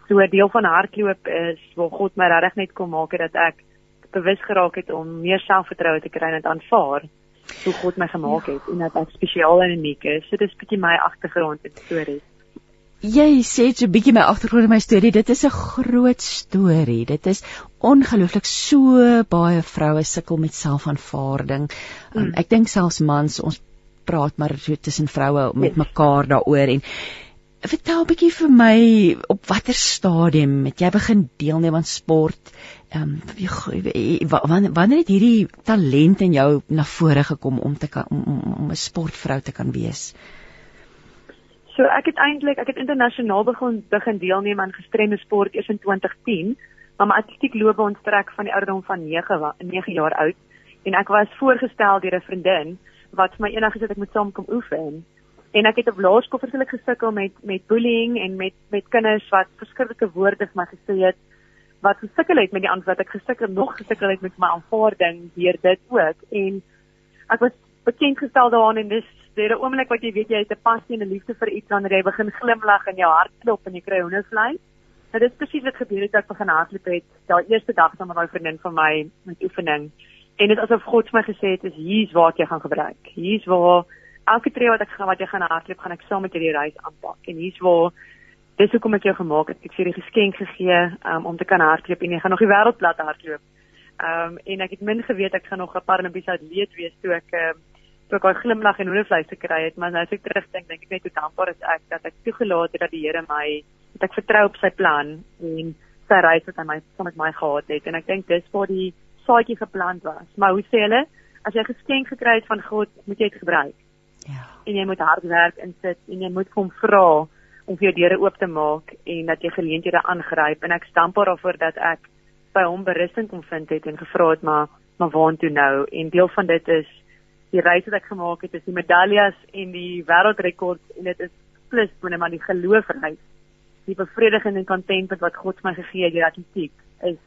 So 'n deel van hardloop is waar God my regtig net kom maak het dat ek bewus geraak het om meer selfvertroue te kry en dit aanvaar hoe God my gemaak ja. het en dat ek spesiaal en uniek is. So dis bietjie my agtergrond en storie. Jy sê so 'n bietjie my agtergrond in my storie. Dit is 'n groot storie. Dit is ongelooflik so baie vroue sukkel met selfaanvaarding. Um, mm. Ek dink selfs mans ons praat maar so tussen vroue met yes. mekaar daaroor en vertel 'n bietjie vir my op watter stadium het jy begin deelneem aan sport? Ehm um, wanneer het hierdie talent in jou na vore gekom om te kan om om 'n sportvrou te kan wees? So ek het eintlik ek het internasionaal begin begin deelneem aan gestremde sport eers in 2010, maar my atletiek loopbaan strek van die ouderdom van 9 9 jaar oud en ek was voorgestel deur 'n vriendin wat my eendag gesê het ek moet saam kom oefen. En ek het op laerskool verskillik gesukkel met met bullying en met met kinders wat verskillike woorde vir my gesê het wat gesukkel het met die antwoord ek gesukkel nog gesukkel het met my aanvaarding deur dit ook en ek was bekend gestel daaraan en dis deur 'n oomblik wat jy weet jy het 'n passie en 'n liefde vir iets wanneer jy begin glimlag en jou hart klop en jy kry hondersvlei. Nou dit is presies wat gebeur het ek begin hardloop het daai eerste dag saam met my vriendin van my met oefening. En dit asof God vir my gesê het is hier's waar jy gaan gebruik. Hier's waar elke tree wat ek gaan wat jy gaan hardloop, gaan ek saam met jou die reis aanpak. En hier's waar dis hoekom ek jou gemaak het. Ek sê die geskenk gegee um, om te kan hardloop en jy gaan nog die wêreld plat hardloop. Ehm um, en ek het min geweet ek gaan nog 'n Paralimpiese atleet wees toe ek um, toe ek al glimlag en hoendevleis gekry het, maar nou as ek terugdink, dink ek net hoe dankbaar is ek dat ek toegelaat het dat die Here my dat ek vertrou op sy plan en sy reis wat hy my saam met my gehad het en ek dink dis waar die saadjie geplant was. Maar hoe sê hulle, as jy 'n geskenk gekry het van God, moet jy dit gebruik. Ja. En jy moet hard werk insit en jy moet hom vra om vir deure oop te maak en dat jy geleenthede aangryp en ek dankbaar daarvoor dat ek by hom berusting kon vind het en gevra het maar maar waartoe nou en deel van dit is die reis wat ek gemaak het, is die medaljes en die wêreldrekord en dit is plus binne maar die geloof reis. Die bevrediging en contentment wat God my gegee het deur atletiek is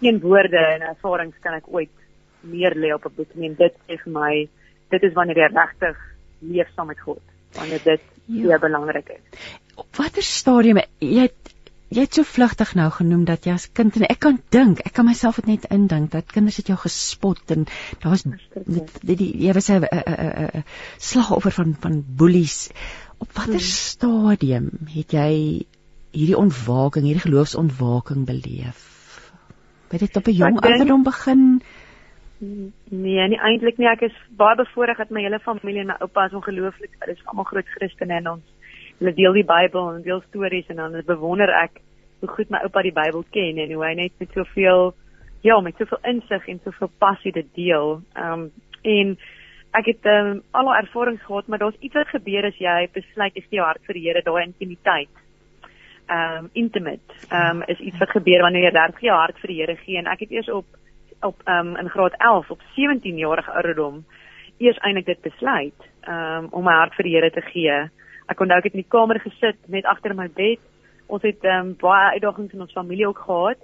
geen woorde en ervarings kan ek ooit meer lê op 'n boek nie. Dit sê vir my dit is wanneer jy regtig leef saam met God. Wanneer dit ja. baie belangrik is. Op watter stadium jy het jy het so vlugtig nou genoem dat jy as kind en ek kan dink, ek kan myself net indink dat kinders het jou gespot en daar was die die jy was 'n slagoffer van van bullies. Op watter hmm. stadium het jy hierdie ontwaking, hierdie geloofsontwaking beleef? Het dit op 'n jong ouderdom begin? Nee, nie eintlik nie. Ek is baie bevoorreg dat my hele familie en my oupa is ongelooflik. Hulle is almal groot Christene en ons hulle deel die Bybel en deel stories en dan bewonder ek hoe goed my oupa die Bybel ken en hoe hy net met soveel ja, met soveel insig en soveel passie dit deel. Ehm um, en ek het ehm um, al haar ervarings gehad, maar daar's iets wat gebeur as jy besluit jy gee jou hart vir die Here, daai intimiteit. Ehm um, intimate. Ehm um, is iets wat gebeur wanneer jy regtig jou hart vir die Here gee en ek het eers op op um, in graad 11 op 17 jarige ouderdom eers eintlik dit besluit um, om my hart vir die Here te gee. Ek onthou ek het in die kamer gesit net agter my bed. Ons het um, baie uitdagings in ons familie ook gehad.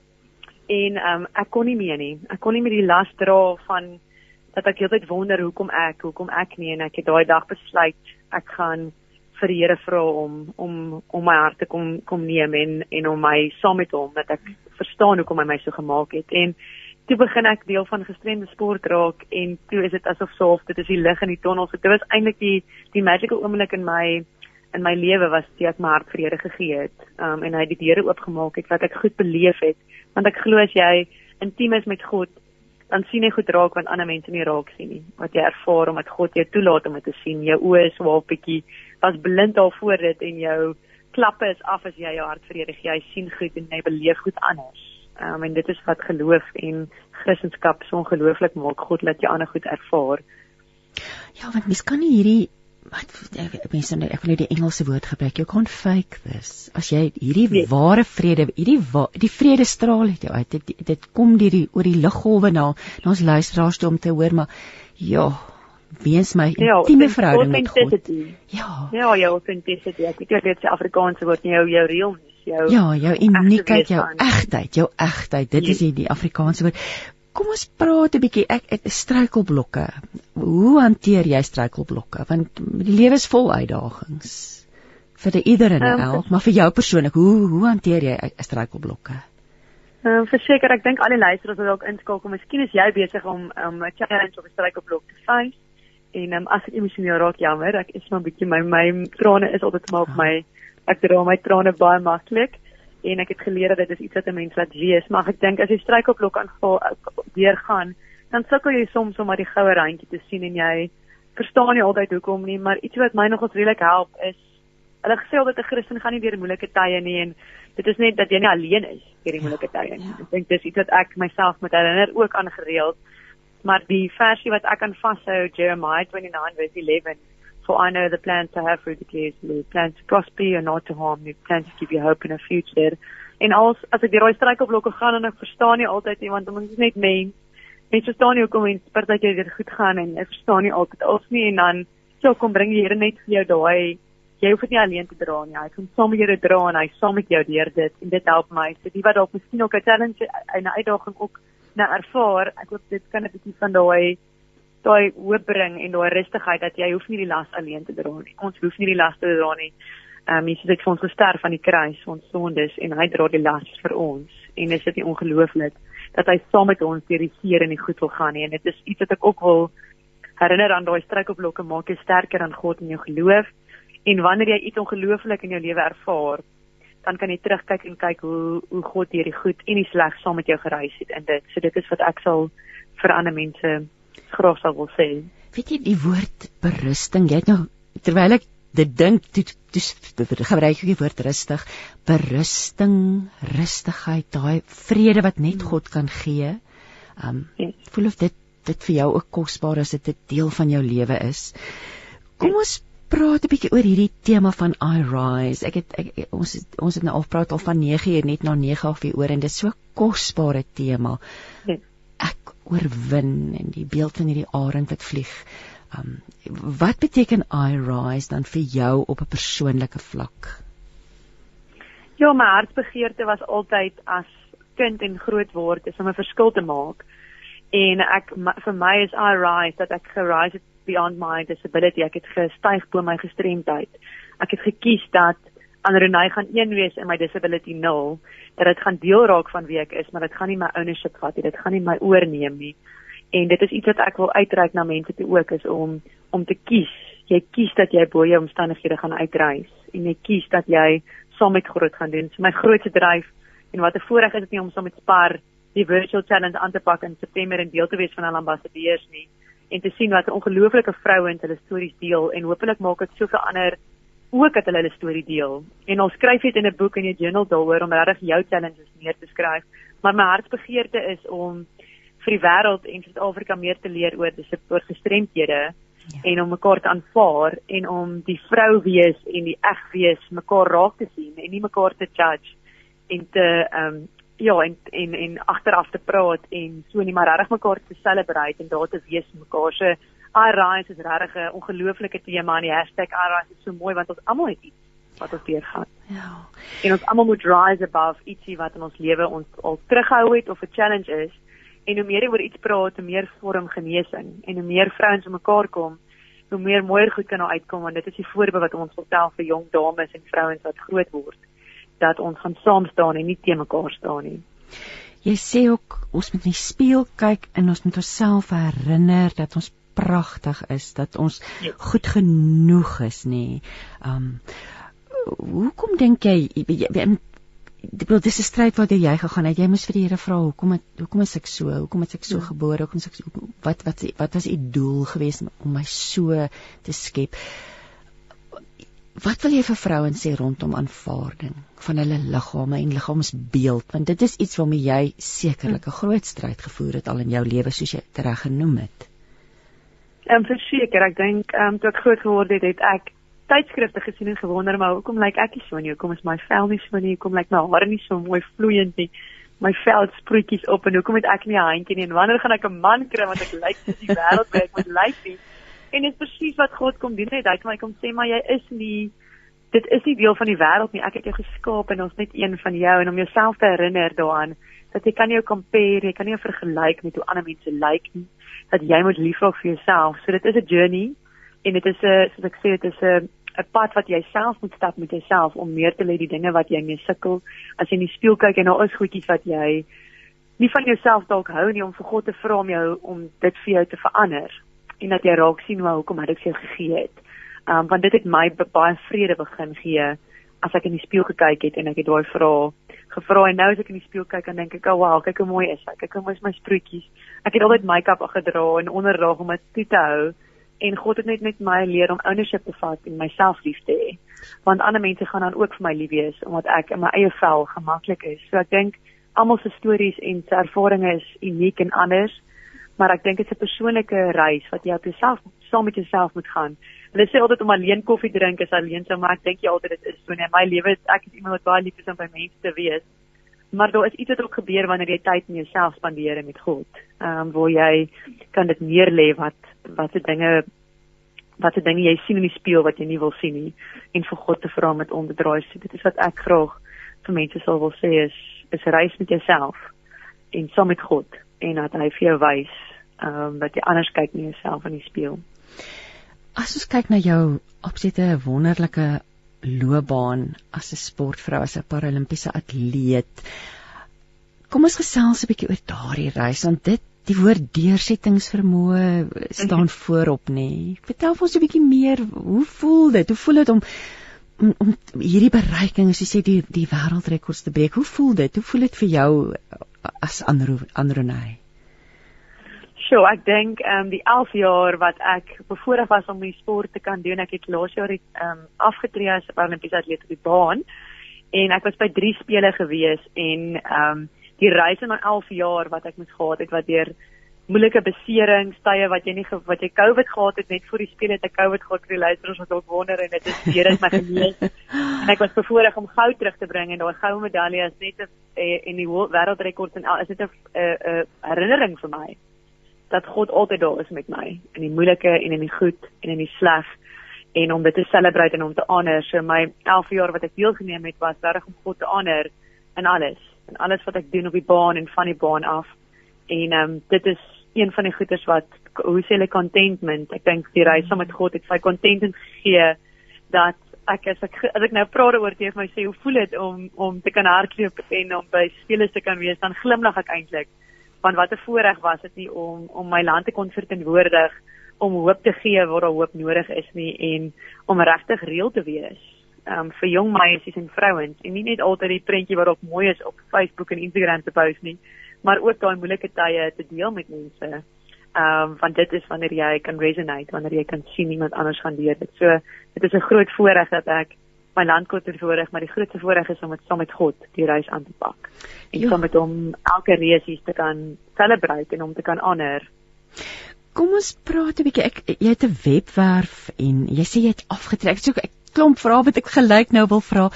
En um, ek kon nie meer nie. Ek kon nie meer die las dra van dat ek heeltyd wonder hoekom ek, hoekom ek nie en ek het daai dag besluit ek gaan vir die Here vra om om om my hart te kom kom neem en en om my saam met hom dat ek verstaan hoekom hy my so gemaak het. En toe begin ek deel van gestremde sport raak en toe is dit asof soof dit is die lig in die tonnel. So dit was eintlik die die magical oomblik in my in my lewe was toe ek my hart vir Here gegee het. Um en hy het die deure oopgemaak het wat ek goed beleef het. Want ek glo as jy intiem is met God, dan sien jy goed raak wat ander mense nie raak sien nie. Wat jy ervaar omdat God jou toelaat om dit te sien. Jou oë is swaar bietjie was blind daarvoor dit en jou klappe is af as jy jou hart vredig. Jy sien goed en jy beleef goed anders. Um, en dit is wat geloof en Christendom so ongelooflik maak. God laat jou ander goed ervaar. Ja, want mens kan nie hierdie wat mense nou ek wil net die Engelse woord gebruik. You can't fake this. As jy hierdie nee. ware vrede, hierdie wa, die vrede straal uit jou uit. Dit, dit, dit kom deur die oor die liggolwe na na ons luisteraars toe om te hoor, maar ja, wees my ja, intieme verhouding met God. Ja. Ja, jou authenticity. Ek weet dit is Afrikaanse woord, nie jou jou realness. Jou ja, jou uniekheid, jou egtheid, jou egtheid. Dit is die, die Afrikaanse woord. Kom ons praat 'n bietjie ek, ek struikelblokke. Hoe hanteer jy struikelblokke? Want die lewe is vol uitdagings vir ieder en um, elk, maar vir jou persoonlik, hoe hoe hanteer jy struikelblokke? Ehm um, verseker, ek dink al die luisteraars wat dalk inskakel, miskien is jy besig om om 'n challenge of 'n struikelblok te face. En ehm um, as ek emosioneel raak, jammer, ek is maar 'n bietjie my my trane is altyd maar op ah. my ek dra my trane baie maklik en ek het geleer dat dit is iets wat 'n mens laat wees, maar ek dink as jy struikelblok aanval deurgaan, dan sukkel jy soms om maar die goue randjie te sien en jy verstaan nie altyd hoekom nie, maar iets wat my nogals redelik help is hulle gesê dat 'n Christen gaan nie deur moeilike tye nie en dit is net dat jy nie alleen is deur die moeilike tye nie. Ek dink dis iets wat ek myself moet herinner ook aan gereeld. Maar die versie wat ek aan vashou Jeremiah 29 verse 11 For I know the plans I have for you, declares the Lord. Plans to prosper you and not to harm you. Plans to give you hope in a future. En als, as ek die rooi struikelblokke gaan en ek verstaan nie altyd nie, want ons is net mens. Mens verstaan nie hoekom mens partykeer dit goed gaan en ek verstaan nie altyd als nie en dan sou kom bring die Here net vir jou daai jy hoef nie alleen te dra nie. Hy kom saam met te dra en hy saam met jou deur dit en dit help my. So die wat dalk miskien ook 'n challenge en 'n uitdaging ook na ervaar, ek hoop dit kan 'n bietjie van daai daai hoop bring en daai rustigheid dat jy hoef nie die las alleen te dra nie. Ons hoef nie die las te dra nie. Ehm um, Jesus het vir ons gesterf aan die kruis vir ons sondes en hy dra die las vir ons. En is dit nie ongelooflik dat hy saam met ons deur die seer en die goed wil gaan nie. En dit is iets wat ek ook wil herinner aan daai struikelblokke maak jou sterker aan God en jou geloof. En wanneer jy iets ongelooflik in jou lewe ervaar, dan kan jy terugkyk en kyk hoe hoe God hierdie goed en die sleg saam met jou gereis het in dit. So dit is wat ek sal vir ander mense graag sou wil sê. Weet jy die woord berusting, jy het nou terwyl ek dit dink, gebruik ek die woord rustig, berusting, rustigheid, daai vrede wat net hmm. God kan gee. Um yes. voel of dit dit vir jou ook kosbaar is, dit 'n deel van jou lewe is. Kom ons praat 'n bietjie oor hierdie tema van I rise. Ek het ek, ons het, ons het nou al praat al van 9 uur net na 9 of 4 oor en dit is so kosbare tema. Yes oorwin en die beeld van hierdie arend wat vlieg. Um wat beteken I rise dan vir jou op 'n persoonlike vlak? Ja, my hartsbegeerte was altyd as kind en groot word is om 'n verskil te maak. En ek vir my is I rise dat ek gerise het beyond my disability. Ek het gestyg bo my gestremdheid. Ek het gekies dat en hy gaan een wees in my disability 0 dat dit gaan deel raak van wie ek is maar dit gaan nie my ownership vat nie dit gaan nie my oorneem nie. En dit is iets wat ek wil uitreik na mense toe ook is om om te kies. Jy kies dat jy bo jou omstandighede gaan uitreis en jy kies dat jy saam met groot gaan doen. So my grootste dryf en wat 'n voorreg is dit nie om saam met Spar die virtual challenge aan te pak in September en deel te wees van hulle ambassadeurs nie en te sien wat 'n ongelooflike vrouens hulle stories deel en hopelik maak dit soveel ander ook dat hulle hulle storie deel. En ons skryf dit in 'n boek in 'n journal daaroor om regtig jou challenges neer te skryf. Maar my hartsbegeerte is om vir die wêreld en Suid-Afrika meer te leer oor dis oor gestremdhede ja. en om mekaar te aanvaar en om die vrou wees en die eg wees mekaar raak te sien en nie mekaar te judge en te ehm um, ja en en en agteraf te praat en so nie maar regtig mekaar te celebrate en daar te wees mekaar se so, iRise is regtig 'n ongelooflike tema en die hashtag iRise is so mooi want ons almal het iets wat ons deur gaan. Ja. En ons almal moet rise above ietsie wat in ons lewe ons al terughou het of 'n challenge is. En hoe meer jy oor iets praat, hoe meer vorm genesing en hoe meer vrouens om mekaar kom, hoe meer mooier goed kan nou uitkom want dit is die voorbeeld wat ons vertel vir jong dames en vrouens wat groot word dat ons gaan saam staan en nie teen mekaar staan nie. Jy sê ook ons moet in die spieël kyk en ons moet onsself herinner dat ons pragtig is dat ons ja. goed genoeg is nê. Um hoekom dink jy ek bedoel dis 'n stryd wat jy gegaan het. Jy moes vir die Here vra hoekom het hoekom is ek so? Hoekom is ek so ja. gebore? Hoekom is ek so, wat wat wat was u doel geweest om my so te skep? Wat wil jy vir vrouens sê rondom aanvaarding van hulle liggame en liggaamsbeeld want dit is iets waarmee jy sekerlik 'n groot stryd gevoer het al in jou lewe soos jy dit reg genoem het. Ehm um, verseker, ek dink ehm um, toe ek groot geword het, het ek tydskrifte gesien en gewonder maar hoekom lyk ek nie so nie? Hoekom is my vel nie so nie? Hoekom lyk my hare nie so mooi vloeiend nie? My vel sproetjies op en hoekom het ek nie 'n handjie nie? En wanneer gaan ek 'n man kry want ek lyk soos die wêreld waar ek moet lyk nie? En dit is presies wat God kom doen het. Hy kom hy kom sê maar jy is nie dit is nie deel van die wêreld nie. Ek het jou geskaap en ons net een van jou en om jouself te herinner daaraan dat jy kan jou compare, jy kan nie jou vergelyk met hoe ander mense lyk nie. Dat jy moet liefraak vir jouself. So dit is 'n journey en dit is 'n soos ek sê dit is 'n 'n pad wat jy self moet stap met jouself om meer te lê die dinge wat jy mee sukkel. As jy in die spieël kyk en daar is goedjies wat jy nie van jouself dalk hou nie om vir God te vra om jou om dit vir jou te verander en dat jy raak sien hoe hoekom dit vir jou gegee het. Um want dit het my baie vrede begin gee as ek in die spieël gekyk het en ek het daai vrae gevra en nou as ek in die spieël kyk dan dink ek, "Oh wow, kyk hoe mooi is ek. Kyk hoe mooi is my sproetjies." Ek het altyd make-up gedra en onderdraag om dit toe te hou en God het net met my leer om ownership te vat en myself lief te hê. Want ander mense gaan dan ook vir my lief wees omdat ek in my eie vel gemaklik is. So ek dink almal se stories en se ervarings is uniek en anders, maar ek dink dit is 'n persoonlike reis wat jy op jouself saam met jouself moet gaan. Hulle sê altyd om alleen koffie drink is alleen, so maar ek dink jy altyd dit is so net my lewe. Ek is iemand wat baie lief is om by mense te wees. Maar daar is iets wat ook gebeur wanneer jy tyd met jouself spandeer met God. Ehm um, waar jy kan dit neerlê wat wat se dinge wat se dinge jy sien in die spieël wat jy nie wil sien nie en vir God te vra met om te draai. So dit is wat ek graag vir mense sal wil sê is is reis met jouself en saam met God en dat hy vir jou wys ehm um, dat jy anders kyk na jouself in die spieël. As ons kyk na jou opsette wonderlike loopbaan as 'n sportvrou, as 'n paralimpiese atleet. Kom ons gesels 'n bietjie oor daardie reis want dit die woord deursettingsvermoë staan voorop nê. Vertel ons 'n bietjie meer, hoe voel dit? Hoe voel dit om om, om hierdie bereiking, as jy sê die die wêreldrekords te breek? Hoe voel dit? Hoe voel dit vir jou as Andro Andronay? So, ek dink ehm um, die 11 jaar wat ek bevoorreg was om die sport te kan doen, ek het laas jaar ehm um, afgetree as Paralympiese atleet op die baan en ek was by 3 spele gewees en ehm um, die reis my 11 jaar wat ek moes gehad het wat deur moeilike beserings, tye wat jy nie wat jy COVID gehad het net voor die spele het ek COVID gehad vir die luisteraars wat dalk wonder en dit is weer is my genees. en ek was bevoorreg om goud terug te bring en daai goue medalje is net 'n eh, en die wêreldrekord en is dit 'n 'n herinnering vir my dat God altyd daar is met my in die moeilike en in die goed en in die sleg en om dit te celebrate en om te honor. So my 11 jaar wat ek deelgeneem het was reg om God te honor in alles en alles wat ek doen op die baan en van die baan af. En ehm um, dit is een van die goeders wat hoe sê hulle contentment. Ek dink die reis saam met God het my contentment gegee dat ek as ek as ek nou praat oor vir my sê hoe voel dit om om te kan hardloop en om by spelers te kan wees dan glimlag ek eintlik. Want wat 'n voorreg was dit nie om om my land te kon verteenwoordig om hoop te gee waar daar hoop nodig is nie en om regtig reël te wees um, vir jong meisies en vrouens en nie net altyd die prentjie wat op mooi is op Facebook en Instagram te post nie, maar ook daai moeilike tye te deel met mense. Ehm um, want dit is wanneer jy kan resonate, wanneer jy kan sien iemand anders gaan deur dit. So dit is 'n groot voorreg dat ek my land kon voorreg, maar die grootste voorreg is om dit saam met God die reis aan te pak. En ja. saam met hom elke reis hier te kan celebrate en om te kan honor. Kom ons praat 'n bietjie. Ek jy het 'n webwerf en jy sê jy het afgetrek. So ek klomp vrae wat ek gelyk nou wil vra.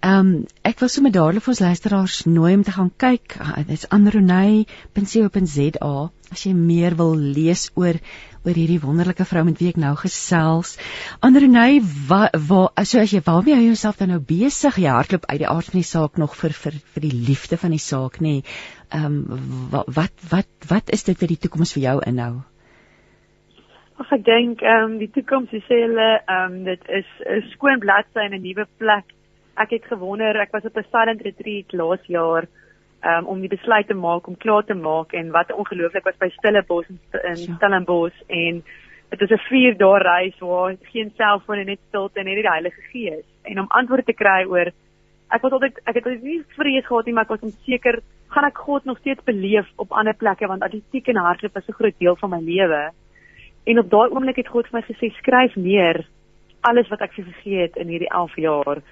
Ehm um, ek wil sommer dadelik vir ons luisteraars nooi om te gaan kyk. Uh, Dit's andronay.co.za as jy meer wil lees oor oor hierdie wonderlike vrou met wie ek nou gesels. Andronay, wat wa, so as jy waarmee hou jouself dan nou besig? Jy hardloop uit die aard van die saak nog vir vir vir die liefde van die saak, nê? Nee. Ehm um, wat wat wat wat is dit vir die toekoms vir jou inhou? Ag ek dink ehm um, die toekoms sê hulle ehm um, dit is 'n skoon bladsy en 'n nuwe plek. Ek het gewonder, ek was op 'n silent retreat laas jaar um, om die besluit te maak om klaar te maak en wat ongelooflik was by Stellenbos in, in ja. Stellenbos en dit is 'n 4 dae reis waar geen selfoon en net stilte en net die Heilige Gees en om antwoorde te kry oor ek was altyd ek het altyd nie vrees gehad nie, maar ek was onseker gaan ek God nog steeds beleef op ander plekke want atletiek en hardloop is 'n groot deel van my lewe. En op daai oomblik het God vir my gesê skryf neer alles wat ek vir gegee het in hierdie 11 jaar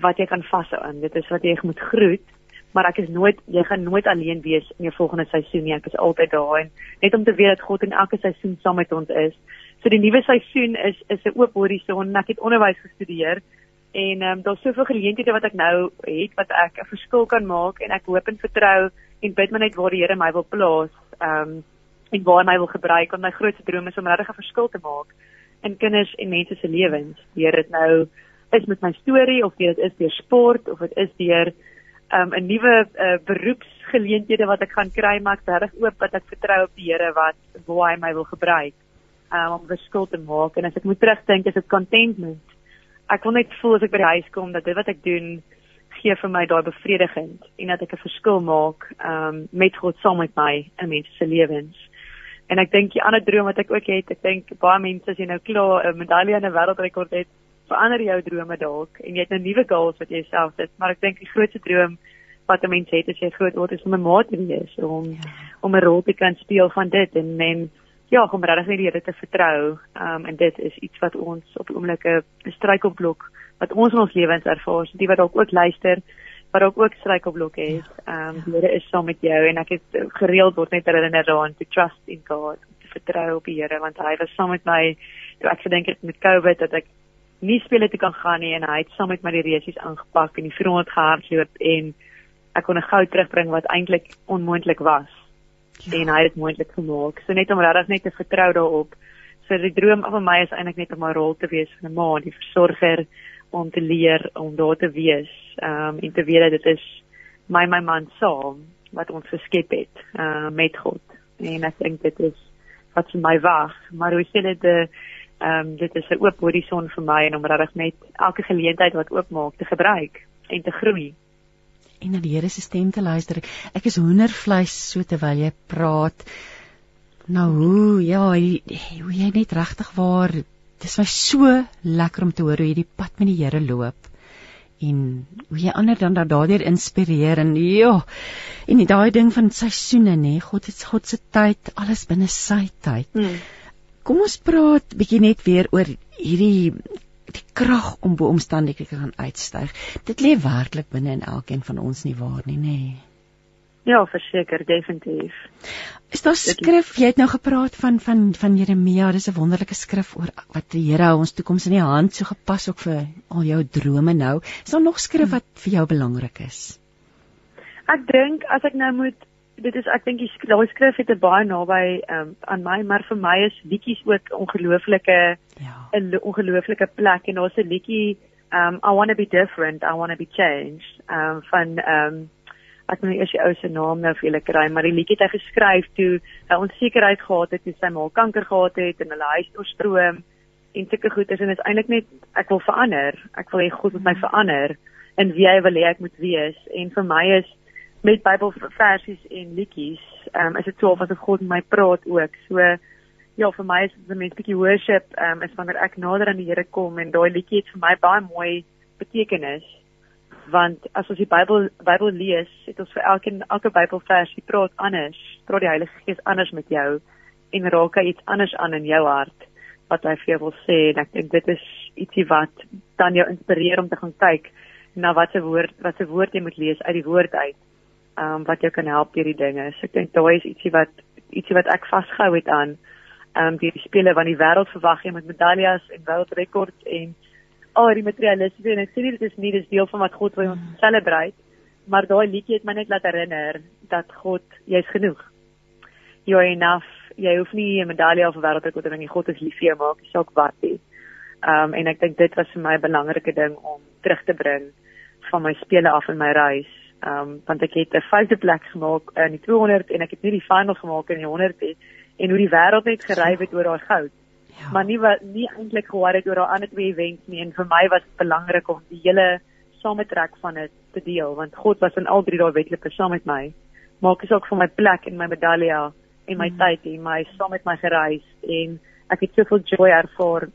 wat jy kan vashou aan. Dit is wat jy moet groet, maar ek is nooit jy gaan nooit alleen wees in jou volgende seisoen nie. Ek is altyd daar en net om te weet dat God in elke seisoen saam met ons is. So die nuwe seisoen is is 'n oop horison en ek het onderwys gestudeer en ehm um, daar's soveel geleenthede wat ek nou het wat ek 'n verskil kan maak en ek hoop en vertrou en bid maar net waar die Here my wil plaas. Ehm um, en waar hy my wil gebruik om my grootste droom is om regtig 'n verskil te maak in kinders en mense se lewens. Deur dit nou is met my storie of dit is deur sport of dit is deur ehm um, 'n nuwe uh, beroepsgeleenthede wat ek gaan kry, maar ek reg oop wat ek vertrou op die Here wat waar hy my wil gebruik um, om verskil te maak en as ek moet terugdink is dit contentment. Ek wil net voel as ek by die huis kom dat dit wat ek doen gee vir my daai bevrediging en dat ek 'n verskil maak um, met God saam met my in mense se lewens. En ek dink die ander droom wat ek ook het, ek dink baie mense as jy nou klaar 'n medalje en 'n wêreldrekord het, verander jou drome dalk en jy het nou nuwe goals wat jy self sit, maar ek dink die grootste droom wat 'n mens het as jy groot word is om 'n maat te wees, om ja. om 'n rol te kan speel van dit en men ja, om regtig net die Here te vertrou. Ehm um, en dit is iets wat ons op oomblik 'n struikelblok wat ons in ons lewens ervaar, so die wat dalk ook luister, wat dalk ook struikelblokke het. Ehm um, die Here is saam met jou en ek het gereeld word net herinner daaraan to trust in God, te vertrou op die Here want hy was saam met my. Ek gedink dit met COVID dat ek nie spele te kan gaan nie en hy het saam met my die resies aangepak en die 400 gehardloop en ek kon 'n goud terugbring wat eintlik onmoontlik was ja. en hy het dit moontlik gemaak. So net om regtig net te vertrou daarop. So die droom van my is eintlik net om 'n rol te wees van 'n ma, die versorger om te leer om daar te wees. Ehm um, en te weet dat dit is my my man saam wat ons geskep het uh met God. En ek dink dit is wat vir my wag. Maar hoe sê dit die ehm um, dit is 'n oop horison vir my en om regtig net elke geleentheid wat oopmaak te gebruik en te groei en na die Here se stem te luister. Ek is hoendervleis so terwyl jy praat. Nou hoe ja, hoe jy net regtig waar dis my so lekker om te hoor hoe jy die pad met die Here loop en hoe jy ander dan daardeur inspireer en ja en daai ding van seisoene nê God het God se tyd alles binne sy tyd. Hmm. Kom ons praat bietjie net weer oor hierdie die krag om bo omstandighede te kan uitstyg. Dit lê werklik binne in elkeen van ons nie waar nie, nê? Ja, verseker, definitief. Is daar skrif? Jy het nou gepraat van van van Jeremia. Dis 'n wonderlike skrif oor wat die Here ons toekoms in die hand so gepas ook vir al jou drome nou. Is daar nog skrif wat vir jou belangrik is? Ek dink as ek nou moet dit is ek dink die daai skrif het 'n baie naby um, aan my maar vir my is liedjies ook ongelooflike ja. 'n ongelooflike plek en daar's 'n liedjie um I want to be different I want to be changed um van um ek weet nie eers die ou se naam nou vir julle kry maar die liedjie het hy geskryf toe hy onsekerheid gehad het toe sy ma kanker gehad het en hulle huis oorstroom en sulke goeders en dit is eintlik net ek wil verander ek wil hê God moet my verander in wie hy wil hê ek moet wees en vir my is met Bybelversies en liedjies, ehm um, is dit so of asof God met my praat ook. So ja, vir my is dit 'n mens bietjie worship, ehm um, is wanneer ek nader aan die Here kom en daai liedjie het vir my baie mooi betekenis. Want as ons die Bybel Bybel lees, het ons vir elke elke Bybelversie praat anders, praat die Heilige Gees anders met jou en raak hy iets anders aan in jou hart wat hy vir jou wil sê en ek dink dit is ietsie wat dan jou inspireer om te gaan kyk na wat se woord wat se woord jy moet lees uit die woord uit um, wat jou kan help hierdie dinge. So ek dink daai is ietsie wat ietsie wat ek vasgehou het aan ehm um, die spele van die wêreld verwag jy met medaljes en wêreldrekords en al oh, die materialisme en ek sê dit is nie dis deel van wat God wil ons celebrate, maar daai liedjie het my net laat herinner dat God jy's genoeg. You're enough. Jy hoef nie 'n medalje of 'n wêreldrekord te wen nie. God is lief vir jou, maak nie saak wat nie. Ehm um, en ek dink dit was vir my 'n belangrike ding om terug te bring van my spele af in my reis Ehm um, want ek het 'n vyfde plek gemaak in die 200 en ek het nie die final gemaak in die 100 nie en hoe die wêreld net gery het oor daai goud. Ja. Maar nie wat nie eintlik gehoor het oor daai ander twee events nie en vir my was dit belangrik om die hele sametrek van dit te deel want God was in al drie daai wedlope saam met my. Maak is ook vir my plek en my medalje en my mm. tyd en my saam met my gereis en ek het soveel joy ervaar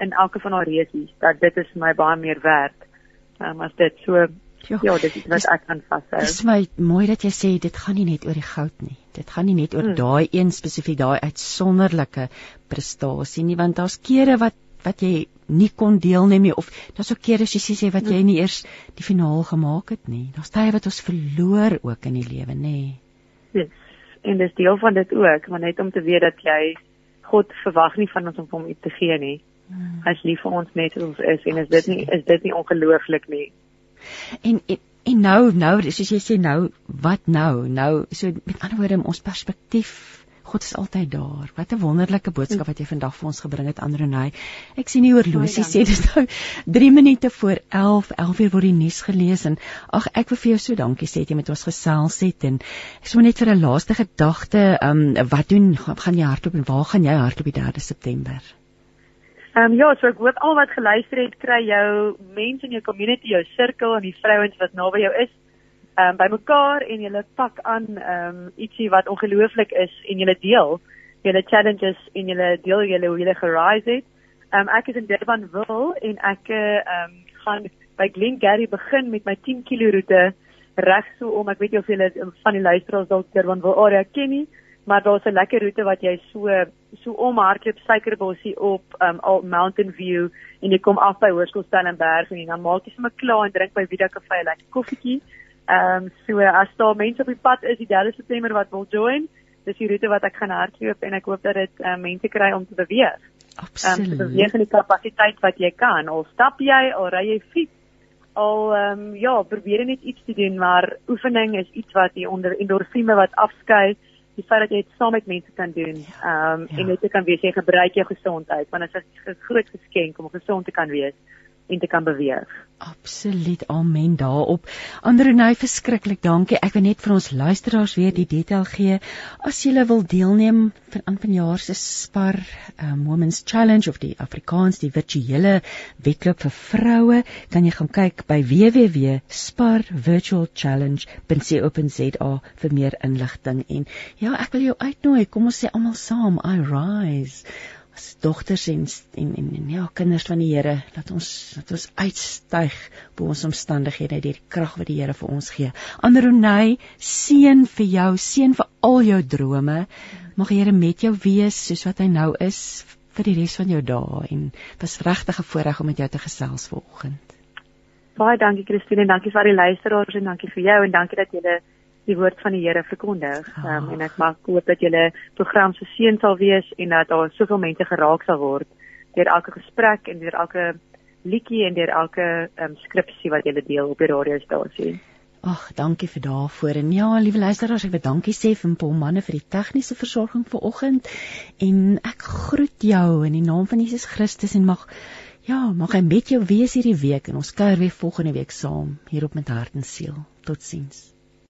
in elke van haar reisies dat dit is my baie meer werd. Ehm um, as dit so Jo. Ja, dit is wat ek kan vashou. Dit is my mooi dat jy sê dit gaan nie net oor die goud nie. Dit gaan nie net oor hmm. daai een spesifiek daai uitsonderlike prestasie nie, want daar's kere wat wat jy nie kon deelneem nie of daar's ook kere as jy sê wat jy nie eers die finaal gemaak het nie. Daar's tye wat ons verloor ook in die lewe, nê. Yes. En dis deel van dit ook, maar net om te weet dat jy God verwag nie van ons om hom iets te gee nie. Hmm. Hy's lief vir ons net soos ons is en is dit nie is dit nie ongelooflik nie. En, en en nou nou soos jy sê nou wat nou nou so met ander woorde ons perspektief God is altyd daar. Wat 'n wonderlike boodskap wat jy vandag vir ons gebring het Andronay. Ek sien die horlosie sê dit nou 3 minute voor 11, 11 uur word die nuus gelees en ag ek wil vir jou so dankie sê dat jy met ons gesels het en ek sê net vir 'n laaste gedagte, ehm um, wat doen gaan jy hardloop en waar gaan jy hardloop die 3 September? Ehm um, ja, so ek hoop al wat geluister het kry jou mense in jou community, jou sirkel en die vrouens wat naby jou is, ehm um, bymekaar en julle pak aan ehm um, ietsie wat ongelooflik is en julle deel julle challenges en julle deel julle hoe julle gerise het. Ehm um, ek is in Durban wil en ek ehm um, gaan by Glengarry begin met my 10 km roete reg so om ek weet jy of julle van die luisteraars dalk Durban wil area ken nie maar daar's 'n lekker roete wat jy so so omhardloop Suikerbossie op um al Mountain View en jy kom af by Hoërskool Stellenberg en dan maak jy sommer klaar en drink by Vida Cafe 'n lekker koffietjie. Um so as daar mense op die pad is die 3 September wat wil join, dis die roete wat ek gaan hardloop en ek hoop dat dit um, mense kry om te beweeg. Absoluut. Um, beweeg in die kapasiteit wat jy kan. Al stap jy, al ry jy fiets, al ehm um, ja, probeer net iets te doen, maar oefening is iets wat jy onder endorfine wat afskei die feit dat jy dit saam met mense kan doen. Ehm um, ja. en net jy kan weet jy gebruik jou gesondheid want dit is 'n groot geskenk om gesond te kan wees en te kan beweeg. Absoluut. Amen daarop. Andronay verskriklik dankie. Ek wil net vir ons luisteraars weer die detail gee. As jy wil deelneem van aan vanjaar se Spar um, Women's Challenge of die Afrikaans die virtuele wedloop vir vroue, kan jy gaan kyk by www.sparvirtualchallenge.co.za vir meer inligting en ja, ek wil jou uitnooi. Kom ons sê almal saam, I rise dogters en en en, en ja kinders van die Here dat ons dat ons uitstyg bo ons omstandighede deur die krag wat die Here vir ons gee. Anderonay seën vir jou, seën vir al jou drome. Mag die Here met jou wees soos wat hy nou is vir die res van jou dae en was regtig 'n voorreg om met jou te gesels vanoggend. Baie dankie Christine en dankie vir al die luisteraars en dankie vir jou en dankie dat jy die woord van die Here verkondig. Um, en ek maak hoop dat julle program so seën sal wees en dat daar soveel mense geraak sal word deur elke gesprek en deur elke liedjie en deur elke um, skripsie wat julle deel op die radiostasie. Ag, dankie vir daarvoor. En ja, liewe luisteraars, ek wil dankie sê vir Paul manne vir die tegniese versorging vir oggend. En ek groet jou in die naam van Jesus Christus en mag ja, mag hy met jou wees hierdie week en ons kuier weer volgende week saam hier op met hart en siel. Totsiens.